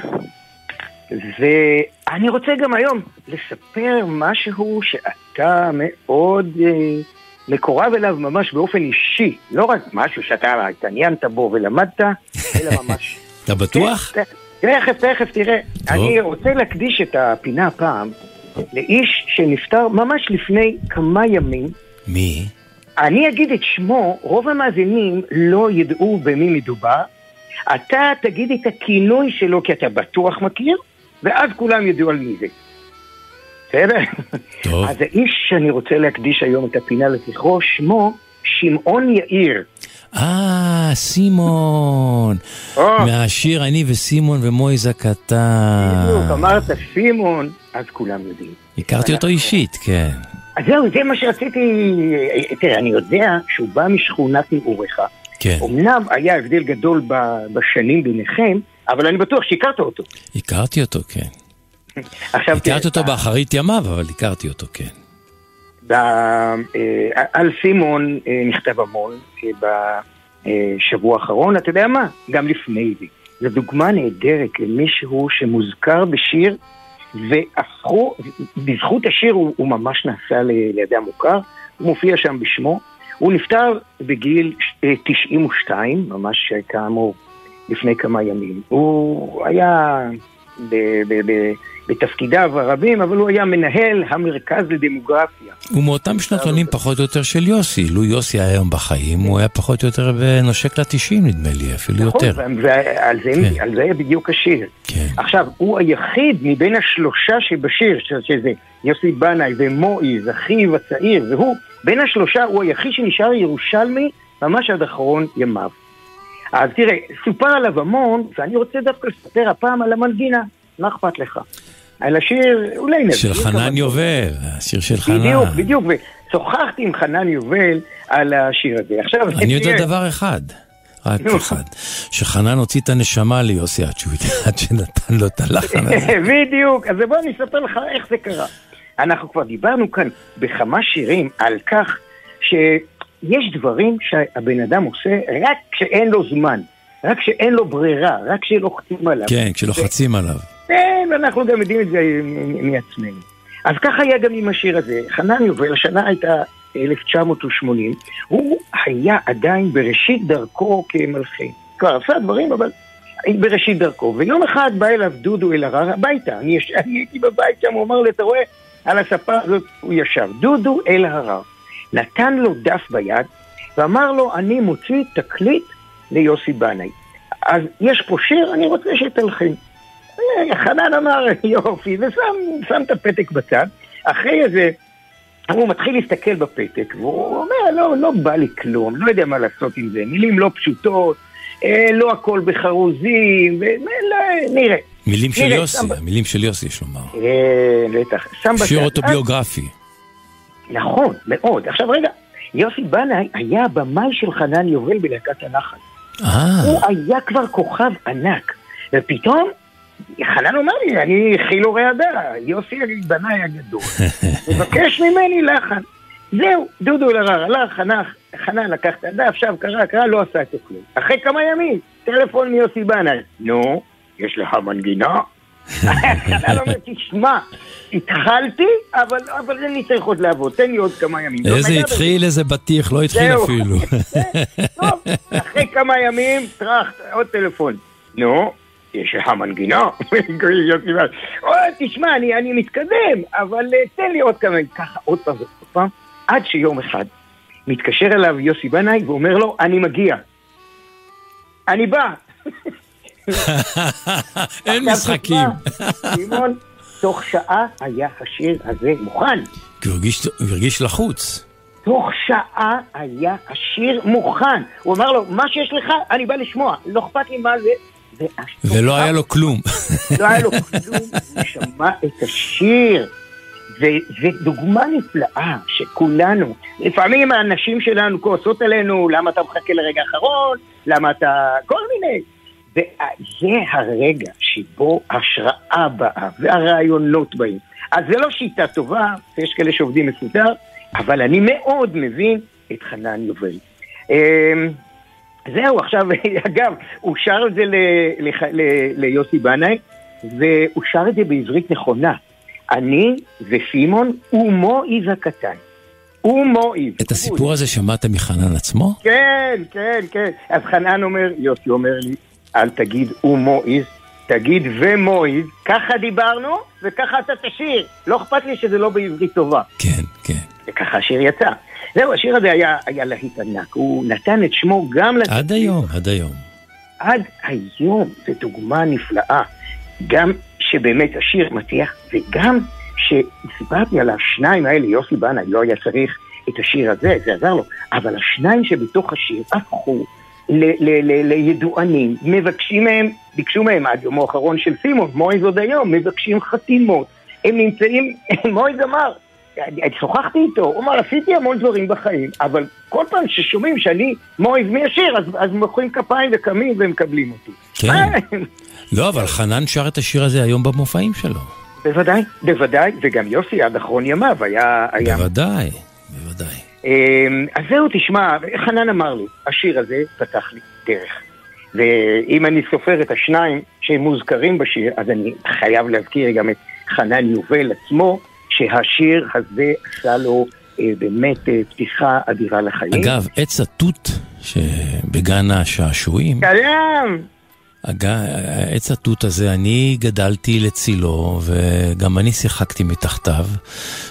ואני רוצה גם היום לספר משהו שאתה מאוד אה, מקורב אליו ממש באופן אישי. לא רק משהו שאתה התעניינת בו ולמדת, אלא ממש. אתה בטוח? כן, תכף, תכף, תראה. אני רוצה להקדיש את הפינה הפעם לאיש שנפטר ממש לפני כמה ימים. מי? אני אגיד את שמו, רוב המאזינים לא ידעו במי מדובר. אתה תגיד את הכינוי שלו כי אתה בטוח מכיר, ואז כולם ידעו על מי זה. בסדר? טוב. אז האיש שאני רוצה להקדיש היום את הפינה לזכרו, שמו שמעון יאיר. אה, סימון. מהשיר אני וסימון ומויז הקטן. בדיוק, אמרת סימון, אז כולם יודעים. הכרתי אותו אישית, כן. אז זהו, זה מה שרציתי... תראה, אני יודע שהוא בא משכונת נעוריך. כן. אמנם היה הבדל גדול ב- בשנים ביניכם, אבל אני בטוח שהכרת אותו. הכרתי אותו, כן. עכשיו הכרתי אותו באחרית ימיו, אבל הכרתי אותו, כן. אה, על סימון אה, נכתב המון אה, בשבוע האחרון, אתה יודע מה? גם לפני זה. זו דוגמה נהדרת למישהו שמוזכר בשיר, והפכו, בזכות השיר הוא, הוא ממש נעשה ל- לאדם מוכר, הוא מופיע שם בשמו. הוא נפטר בגיל אה, 92, ממש כאמור לפני כמה ימים. הוא היה בתפקידיו הרבים, אבל הוא היה מנהל המרכז לדמוגרפיה. הוא מאותם שנתונים פחות או יותר של יוסי. לו יוסי היה היום בחיים, הוא היה פחות או יותר נושק לתשעים נדמה לי, אפילו יותר. נכון, ועל זה, כן. זה בדיוק השיר. כן. עכשיו, הוא היחיד מבין השלושה שבשיר, שזה יוסי בנאי ומועיז, אחיו הצעיר, והוא, בין השלושה הוא היחיד שנשאר ירושלמי ממש עד אחרון ימיו. אז תראה, סופר עליו המון, ואני רוצה דווקא לספר הפעם על המנגינה, מה אכפת לך? על השיר, אולי נביא. של חנן יובל, השיר של חנן. בדיוק, בדיוק, ושוחחתי עם חנן יובל על השיר הזה. עכשיו, אני יודע דבר אחד, רק. אחד, שחנן הוציא את הנשמה ליוסי עד שהוא- עד שנתן לו את הלחן הזה. בדיוק, אז בוא אני אספר לך איך זה קרה. אנחנו כבר דיברנו כאן בכמה שירים על כך שיש דברים שהבן אדם עושה רק כשאין לו זמן, רק כשאין לו ברירה, רק כשלוחצים עליו. כן, כשלוחצים עליו. כן, ואנחנו גם יודעים את זה מעצמנו. אז כך היה גם עם השיר הזה. חנן יובל, השנה הייתה 1980, הוא היה עדיין בראשית דרכו כמלחין. כבר עשה דברים, אבל בראשית דרכו. ויום אחד בא אליו דודו אלהרר הביתה. אני, יש- אני הייתי בבית שם, הוא אמר לי, אתה רואה, על הספה הזאת הוא ישב. דודו אלהרר נתן לו דף ביד ואמר לו, אני מוציא תקליט ליוסי בנאי. אז יש פה שיר, אני רוצה שתלחין. חנן אמר יופי, ושם שם את הפתק בצד. אחרי איזה, הוא מתחיל להסתכל בפתק, והוא אומר, לא, לא בא לי כלום, לא יודע מה לעשות עם זה, מילים לא פשוטות, אה, לא הכל בחרוזים, ו- לא, נראה. מילים של יוסי, המילים של יוסי יש לומר. אה, בטח. שיר אוטוביוגרפי. נכון, מאוד. עכשיו רגע, יוסי בנאי היה הבמאי של חנן יובל בלהקת הנחל. אה, הוא היה כבר כוכב ענק, ופתאום חנן אומר לי, אני חילו רעדה, יוסי בנאי הגדול, מבקש ממני לחן. זהו, דודו אלהרר הלך, חנך, חנן לקח את הדף, עכשיו קרא, קרא, לא עשה את כלום. אחרי כמה ימים, טלפון מיוסי בנאי, נו, יש לך מנגינה? אומר, תשמע, התחלתי, אבל, אבל אני צריך עוד לעבוד, תן לי עוד כמה ימים. איזה לא נגע התחיל, איזה בטיח, לא התחיל. אפילו. טוב, אחרי כמה ימים, טראח, עוד טלפון. נו, יש לך מנגינה? יוסי בנאי, "אוי, תשמע, אני, מתקדם, אבל אה, תן לי עוד כמה, ככה עוד פעם, עד שיום אחד מתקשר אליו יוסי בנאי ואומר לו, אני מגיע. אני בא. אין משחקים. שמעון, תוך שעה היה השיר הזה מוכן. כי הוא הרגיש- לחוץ. תוך שעה היה השיר מוכן. הוא אמר לו, מה שיש לך, אני בא לשמוע, לא אכפת לי מה זה. ולא היה לו כלום. לא היה לו כלום, הוא שמע את השיר. וזו דוגמה נפלאה שכולנו, לפעמים האנשים שלנו כועסות עלינו, למה אתה מחכה לרגע האחרון, למה אתה... כל מיני. וזה הרגע שבו ההשראה באה והרעיונות באים. אז זה לא שיטה טובה, ויש כאלה שעובדים מסודר, אבל אני מאוד מבין את חנן יובל. אמ, זהו, עכשיו, אגב, הוא שר את זה ליוסי בנאי, והוא שר את זה בעברית נכונה. אני וסימון ומואיז הקטן. ומואיז. את הסיפור הזה שמעת מחנן עצמו? כן, כן, כן. אז חנן אומר, יוסי אומר לי, אל תגיד ומואיז, תגיד ומואיז, ככה דיברנו, וככה אתה תשיר. לא אכפת לי שזה לא בעברית טובה. כן, כן. וככה השיר יצא. זהו, השיר הזה היה, היה להיט ענק. הוא נתן את שמו גם... לת- עד היום, עד היום. עד היום זו דוגמה נפלאה. גם שבאמת השיר מצליח, וגם שסיפרתי על השניים האלה, יוסי בנאי לא היה צריך את השיר הזה, זה עזר לו, אבל השניים שבתוך השיר הפכו לידוענים, מבקשים מהם, ביקשו מהם עד יומו האחרון של סימון, מויז עוד היום, מבקשים חתימות. הם נמצאים, מויז אמר, שוחחתי איתו, הוא אמר, עשיתי המון דברים בחיים, אבל כל פעם ששומעים שאני מויז מי השיר, אז, אז מוחאים כפיים וקמים ומקבלים אותי. כן. לא, אבל חנן שר את השיר הזה היום במופעים שלו. בוודאי, בוודאי, וגם יוסי עד אחרון ימיו היה... היה... בוודאי, בוודאי. אמ, אז זהו, תשמע, חנן אמר לי, השיר הזה פתח לי דרך. ואם אני סופר את השניים שמוזכרים בשיר, אז אני חייב להזכיר גם את חנן יובל עצמו, שהשיר הזה עשה לו אה, באמת אה, פתיחה אדירה לחיים. אגב, עץ התות שבגן השעשועים, קיים! עץ התות הזה, אני גדלתי לצילו, וגם אני שיחקתי מתחתיו,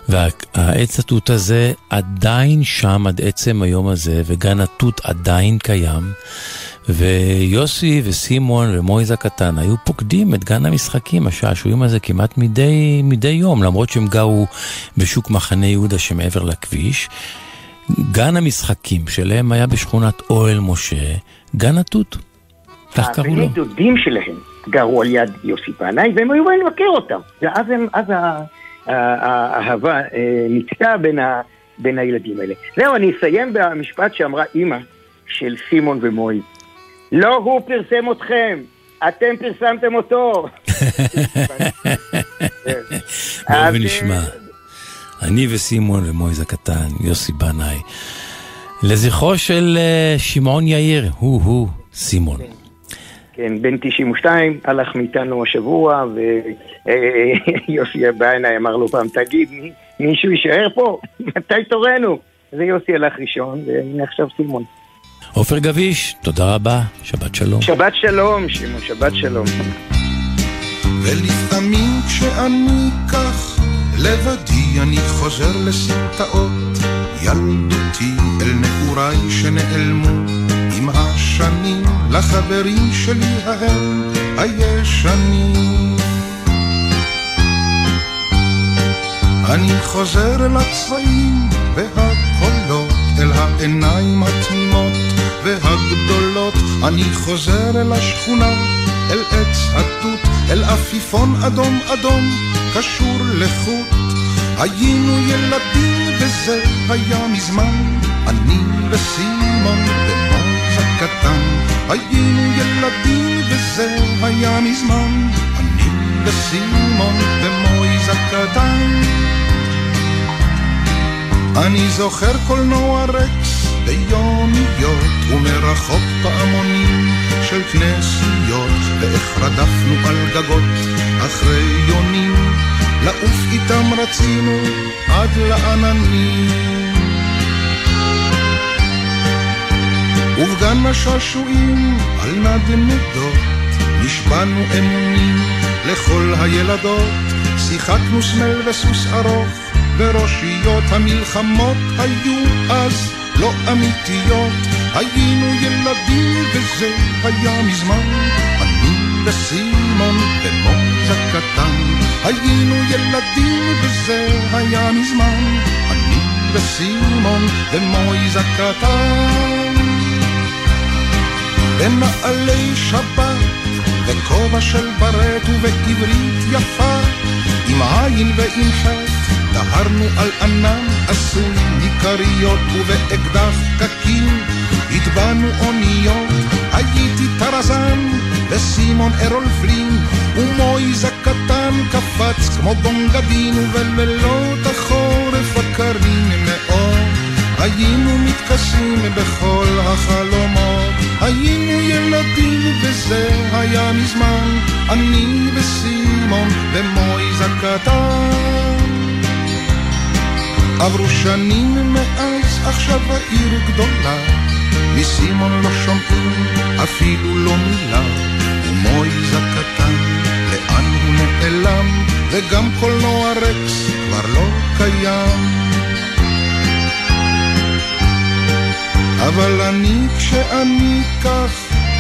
והעץ התות הזה עדיין שם עד עצם היום הזה, וגן התות עדיין קיים. ויוסי וסימון ומויז הקטן היו פוקדים את גן המשחקים, השעשועים הזה כמעט מדי, מדי יום, למרות שהם גרו בשוק מחנה יהודה שמעבר לכביש. גן המשחקים שלהם היה בשכונת אוהל משה, גן התות. כך קראו לו. הבני דודים שלהם גרו על יד יוסי בנאי, והם היו באים לבקר אותם. ואז הם, אז האהבה אה, ניתקה בין, בין הילדים האלה. זהו, אני אסיים במשפט שאמרה אימא של סימון ומואי. לא הוא פרסם אתכם, אתם פרסמתם אותו. בואו ונשמע. אני וסימון ומויז הקטן, יוסי בנאי. לזכרו של אה, שמעון יאיר, הוא-הוא, סימון. כן, בן 92, הלך מאיתנו השבוע, ויוסי בעיניי אמר לו פעם, תגיד, מי- מישהו יישאר פה? מתי תורנו? ויוסי הלך ראשון, והנה עכשיו סימון. עופר גביש, תודה רבה, שבת שלום. שבת שלום, שמעון, שבת שלום. ולפעמים כשאני כך לבדי אני חוזר לסמטאות ילדותי אל נעוריי שנעלמו עם השנים לחברים שלי ההם הישנים. אני חוזר אל הצבעים והקולות אל העיניים התמימות והגדולות. אני חוזר אל השכונה אל עץ התות אל עפיפון אדום אדום קשור לחוט. היינו ילדים וזה היה מזמן אני וסימון ומוז הקטן היינו ילדים וזה היה מזמן. אני וסימון ומויז הקטן. אני זוכר קולנוע רקס ביומיות ומרחוק פעמונים של כנסיות ואיך רדפנו על גגות אחרי יונים. לעוף איתם רצינו עד לעננים ובגן השעשועים על נדנדות נשבענו אמונים לכל הילדות. שיחקנו סמל וסוס ארוך וראשיות המלחמות היו אז לא אמיתיות. היינו ילדים וזה היה מזמן. אני וסימון ומוז הקטן היינו ילדים וזה היה מזמן. אני וסימון ומויז הקטן בנעלי שבת וכובע של ברט ובעברית יפה. עם עין ועם חטא דהרנו על ענן עשוי מכריות ובאקדח קקים הטבענו אוניות הייתי טרזן וסימון ארול פלין ומויז הקטן קפץ כמו בונגדין ובלילות החורף הקרים. מאוד היינו מתכסים בכל החלומות היינו ילדים וזה היה מזמן אני וסימון ומויז הקטן עברו שנים מאז, עכשיו העיר גדולה. מסימון לא שומעים אפילו לא מילה, ומויז הקטן, לאן הוא נעלם, וגם קולנוע רקס כבר לא קיים. אבל אני, כשאני כך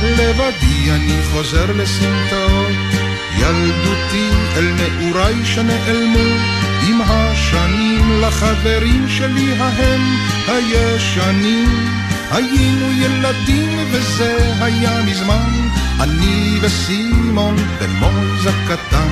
לבדי, אני חוזר לסמטאות. ילדותי אל נעוריי שנעלמו עם השנים לחברים שלי ההם הישנים. היינו ילדים וזה היה מזמן אני וסימון ומוז הקטן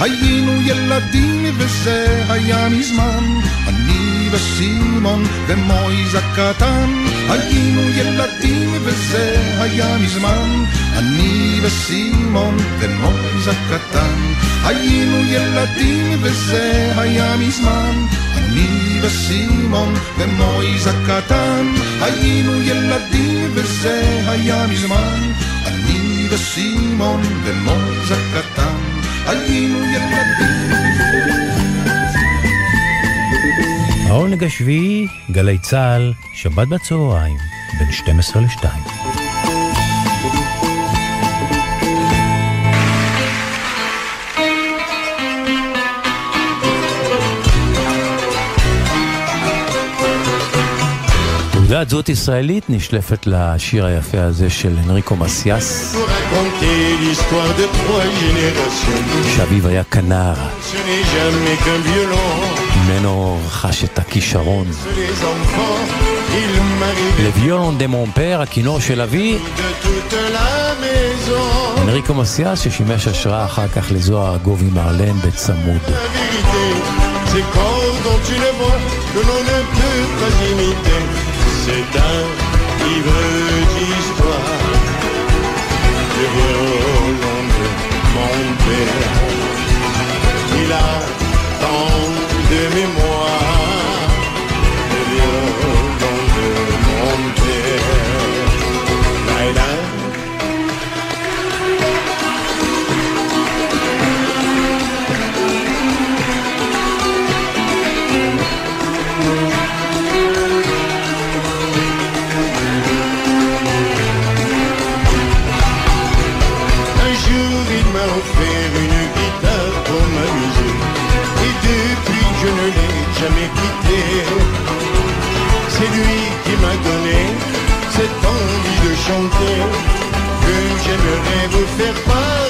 היינו ילדים וזה היה מזמן אני וסימון ומויז הקטן. היינו ילדים וזה היה מזמן. אני וסימון ומויז הקטן. היינו ילדים וזה היה מזמן. אני וסימון ומויז הקטן. היינו ילדים וזה היה מזמן. אני וסימון ומויז הקטן. היינו ילדים העונג השביעי, גלי צה"ל, שבת בצהריים, בין 12 ל-2. תעודת זהות ישראלית נשלפת לשיר היפה הזה של אנריקו מסיאס. שאביו היה כנר, Ce n'est jamais qu'un violon. ממנו רכש את הכישרון. Les enfants, il m'arrive לוויולון דה מונפר, הכינור של אבי, de toute la maison. אנריקו מסיאס, ששימש השראה אחר כך לזוהר גובי מרלן בצמוד. La vérité, ces corps dont tu le vois, que l'on ne peut pas imiter. C'est un livre d'histoire. Le violon de mon père. Il a tant de mi muerte. Que j'aimerais vous faire partager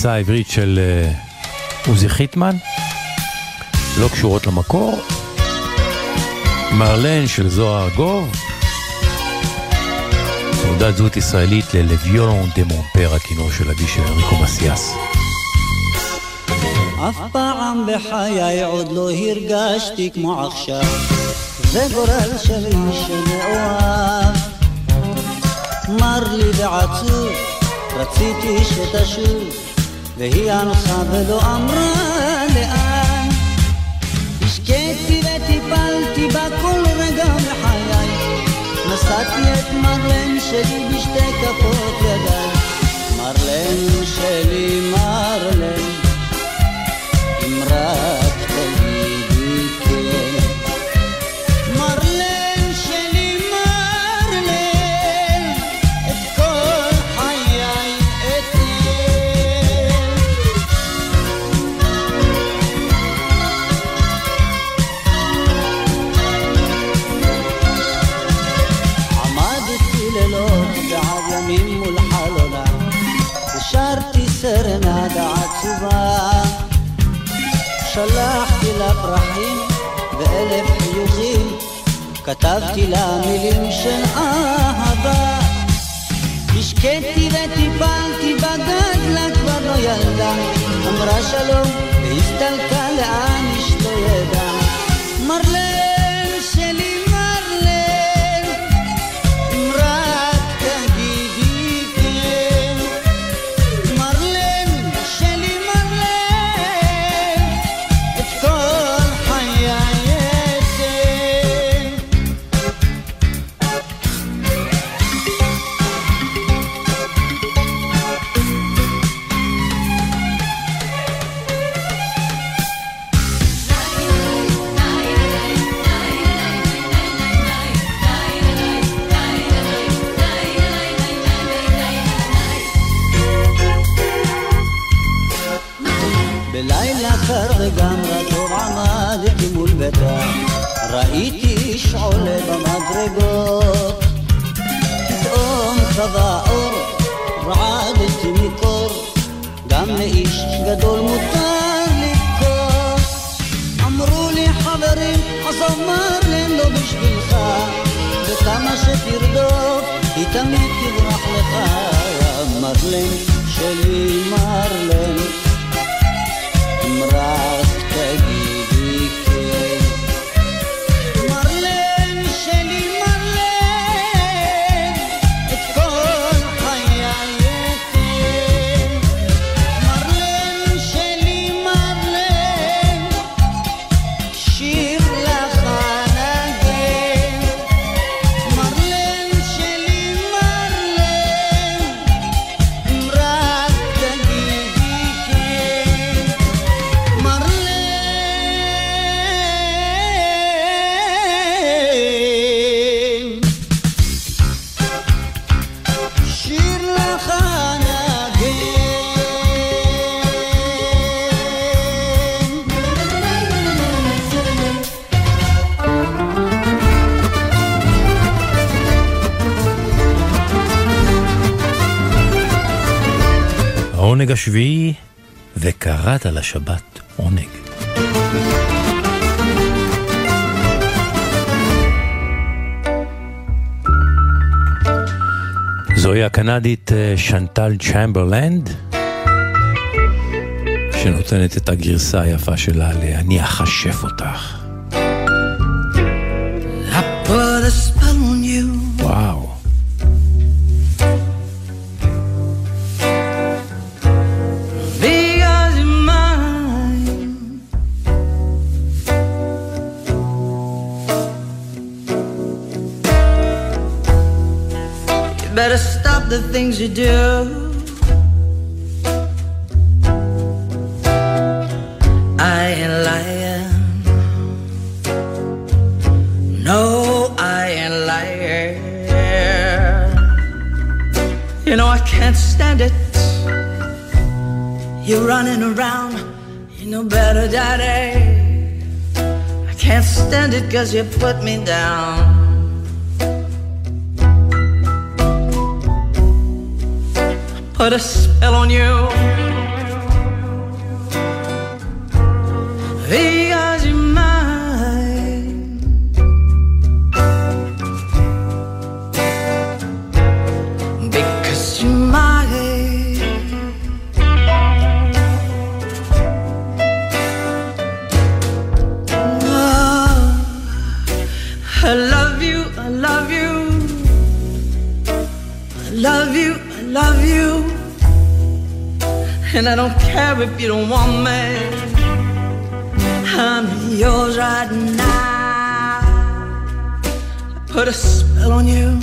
בגרסה העברית של אה, עוזי חיטמן לא קשורות למקור. מרלן של זוהר ארגוב, תעודת זהות ישראלית ללוויולון דה מונפר, הכינור של אבי של אנריקו מסיאס. אף פעם בחיי עוד לא הרגשתי כמו עכשיו זה גורל של איש שמאוהב מר לי ועצוב רציתי שתשוב והיא הלכה ולא אמרה לאן. השקיתי וטיפלתי בה כל רגע מחיי. נשאתי את מרלן שלי בשתי כפות ידיי. מרלן שלי מרלן. אם כתבתי לה מילים של אהבה. השקיתי וטיפלתי בגדלה על השבת עונג. זוהי הקנדית אה, שנטל צ'מברלנד, שנותנת את הגרסה היפה שלה ל"אני אכשף אותך". Do. I ain't lying. No, I ain't lying. You know I can't stand it. You're running around, you know better, daddy. I can't stand it cause you put me down. Let's. I don't care if you don't want me. I'm yours right now. I put a spell on you.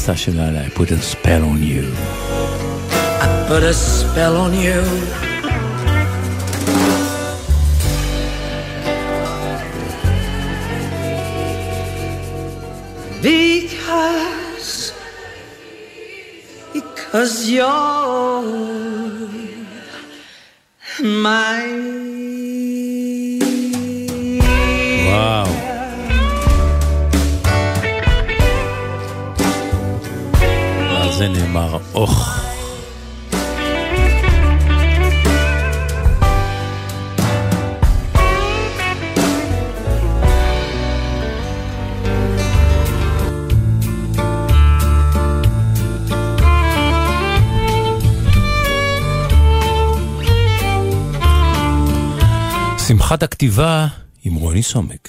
Sasha, I put a spell on you. I put a spell on you. Because, because you're mine. שמחת הכתיבה עם רוני סומק.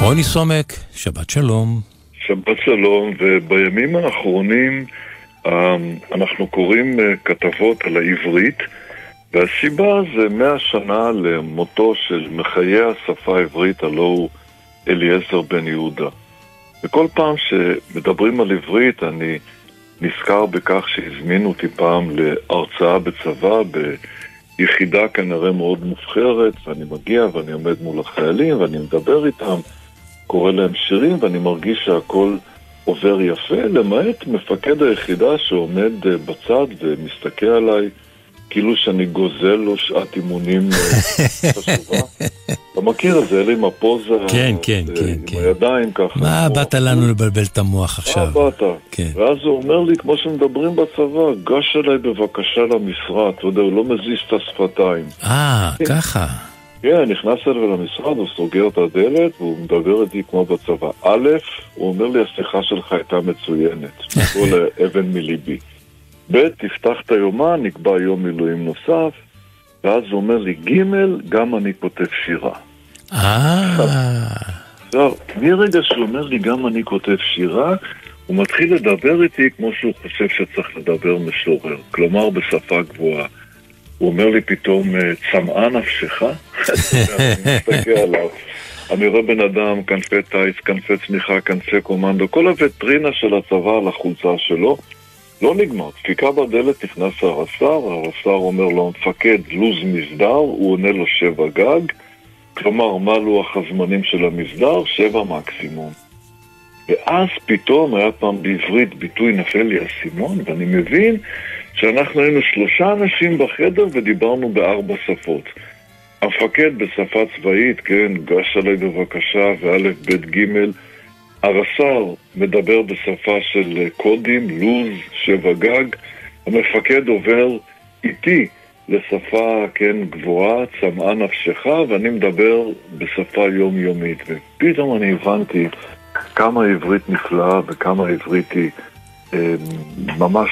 רוני סומק, שבת שלום. שבת שלום, ובימים האחרונים אה, אנחנו קוראים אה, כתבות על העברית, והסיבה זה מאה שנה למותו של מחיי השפה העברית, הלא הוא אליעזר בן יהודה. וכל פעם שמדברים על עברית אני נזכר בכך שהזמינו אותי פעם להרצאה בצבא ביחידה כנראה מאוד מובחרת, ואני מגיע ואני עומד מול החיילים ואני מדבר איתם, קורא להם שירים ואני מרגיש שהכל עובר יפה, למעט מפקד היחידה שעומד אה, בצד ומסתכל עליי כאילו שאני גוזל לו שעת אימונים אה, חשובה. אתה מכיר את זה, אלה עם הפוזה, כן, כן, אה, כן, עם כן. הידיים ככה. מה באת לנו לבלבל את המוח עכשיו? מה באת? כן. ואז הוא אומר לי, כמו שמדברים בצבא, גש אליי בבקשה למשרד, אתה יודע, הוא לא מזיז את השפתיים. אה, ככה. כן, נכנס אליו למשרד, הוא סוגר את הדלת, והוא מדבר איתי כמו בצבא. א', הוא אומר לי, השיחה שלך הייתה מצוינת. תבוא לאבן מליבי. ב', תפתח את היומן, נקבע יום מילואים נוסף, ואז הוא אומר לי, ג', גם אני כותב שירה. אה, עכשיו, מרגע שהוא אומר לי גם אני כותב שירה, הוא מתחיל לדבר איתי כמו שהוא חושב שצריך לדבר משורר, כלומר בשפה גבוהה. הוא אומר לי פתאום, "אה, צמאה נפשך? אני מסתכל עליו. אני רואה בן אדם, כנפי טיס, כנפי צמיחה, כנפי קומנדו, כל הווטרינה של הצבא על החולצה שלו. לא נגמר, דפיקה בדלת, נכנס הרס"ר, הרס"ר אומר לו, המפקד, לו"ז מסדר, הוא עונה לו שבע גג, כלומר, מה לוח הזמנים של המסדר? שבע מקסימום. ואז פתאום היה פעם בעברית ביטוי נפל לי האסימון, ואני מבין שאנחנו היינו שלושה אנשים בחדר ודיברנו בארבע שפות. המפקד בשפה צבאית, כן, גש עליי בבקשה, וא', ב', ג', הרס"ר מדבר בשפה של קודים, לוז, שבע גג, המפקד עובר איתי לשפה, כן, גבוהה, צמאה נפשך, ואני מדבר בשפה יומיומית. ופתאום אני הבנתי כמה עברית נפלאה וכמה עברית היא אה, ממש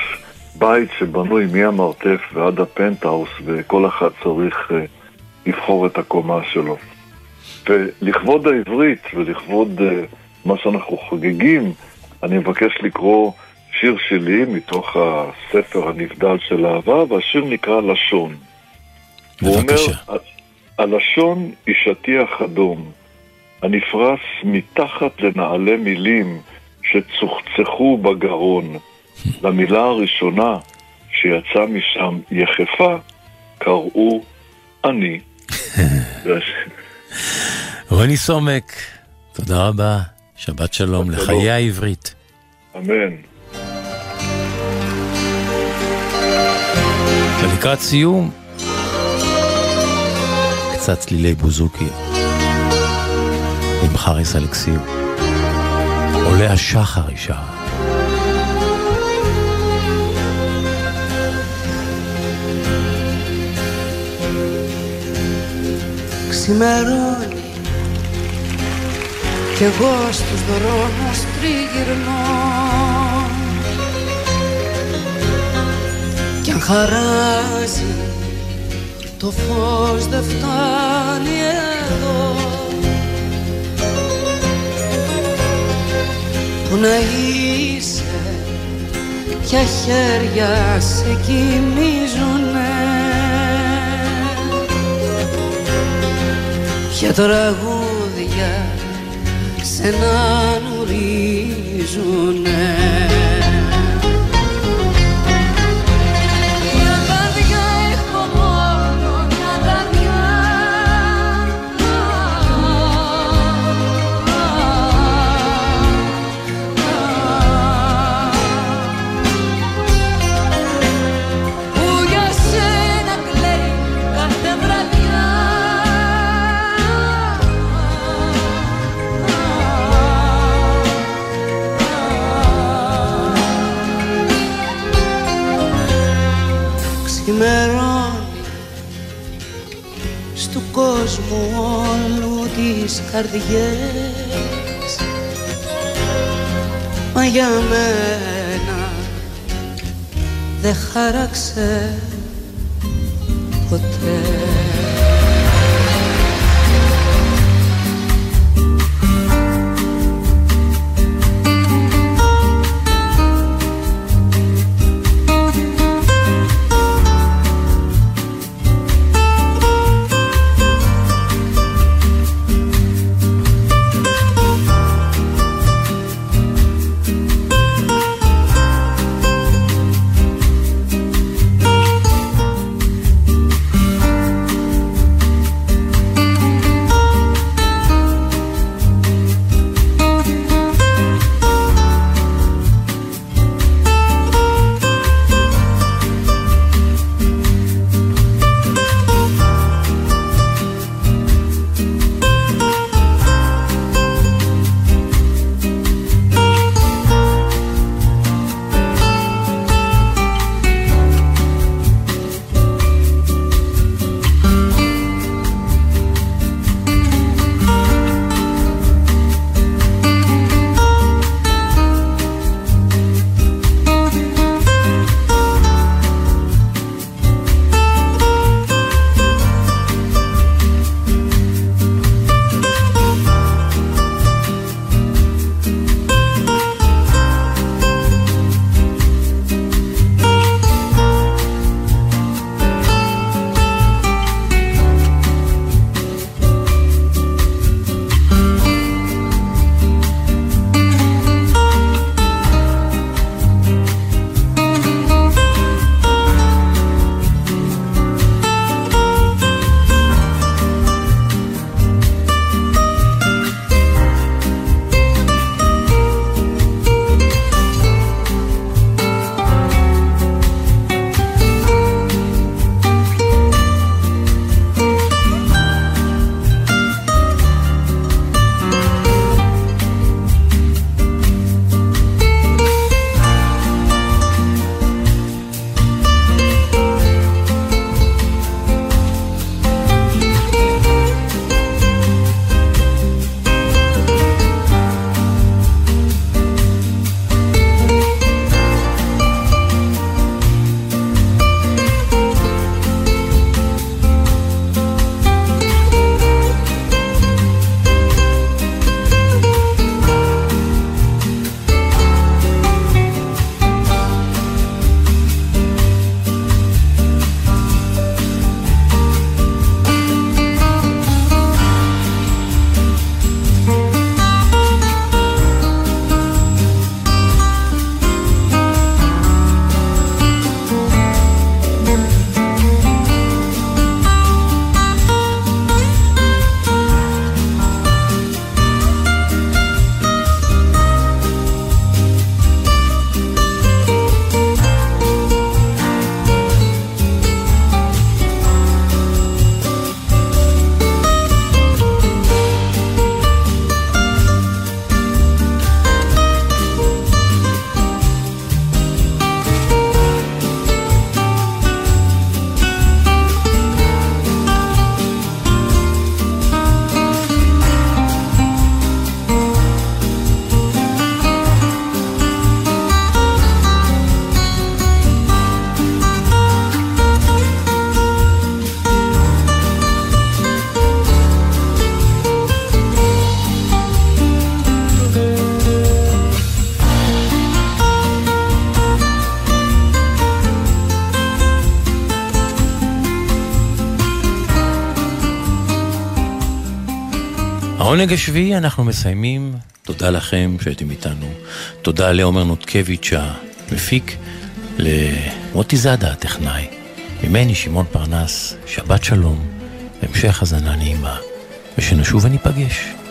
בית שבנוי מהמרתף ועד הפנטהאוס, וכל אחד צריך אה, לבחור את הקומה שלו. ולכבוד העברית ולכבוד אה, מה שאנחנו חוגגים, אני מבקש לקרוא שיר שלי מתוך הספר הנבדל של אהבה, והשיר נקרא לשון. הוא אומר, הלשון היא שטיח אדום, הנפרס מתחת לנעלי מילים שצוחצחו בגרון. למילה הראשונה שיצאה משם יחפה, קראו אני. רוני סומק, תודה רבה, שבת שלום לחיי העברית. אמן. ולקראת סיום, קצת צלילי בוזוקי עם חריס אלכסיו. עולה השחר אישה. שרה. Κι εγώ στους δρόμους τριγυρνώ. Κι αν χαράζει το φως δεν φτάνει εδώ. Που να είσαι ποια χέρια σε κοιμίζουνε. Ποια τραγούδια ξανανουρίζουνε καρδιές. Μα για μένα δεν χάραξε ποτέ העונג השביעי אנחנו מסיימים. תודה לכם שהייתם איתנו. תודה לעומר נותקביץ' המפיק, למוטי זאדה הטכנאי. ממני שמעון פרנס, שבת שלום, המשך האזנה נעימה, ושנשוב וניפגש.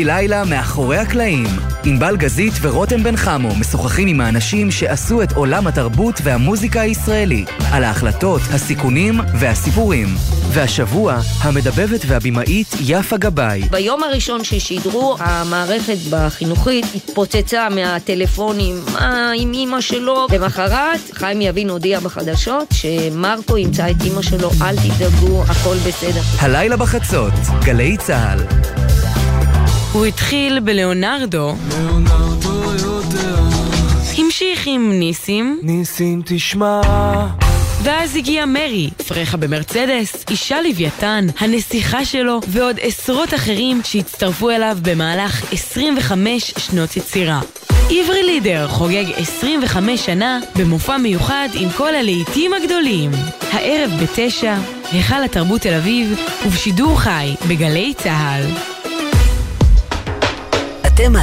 ציפורי לילה מאחורי הקלעים. ענבל גזית ורותם בן חמו משוחחים עם האנשים שעשו את עולם התרבות והמוזיקה הישראלי, על ההחלטות, הסיכונים והסיפורים. והשבוע, המדבבת והבימאית יפה גבאי. ביום הראשון ששידרו, המערכת בחינוכית התפוצצה מהטלפונים, מה עם אימא שלו? למחרת, חיים יבין הודיע בחדשות שמרקו ימצא את אימא שלו, אל תדאגו, הכל בסדר. הלילה בחצות, גלי צה"ל. הוא התחיל בלאונרדו. המשיך עם ניסים. ניסים תשמע. ואז הגיע מרי, פרחה במרצדס, אישה לוויתן, הנסיכה שלו, ועוד עשרות אחרים שהצטרפו אליו במהלך 25 שנות יצירה. עברי לידר חוגג 25 שנה במופע מיוחד עם כל הלהיטים הגדולים. הערב בתשע, היכל התרבות תל אביב, ובשידור חי בגלי צה"ל. אתם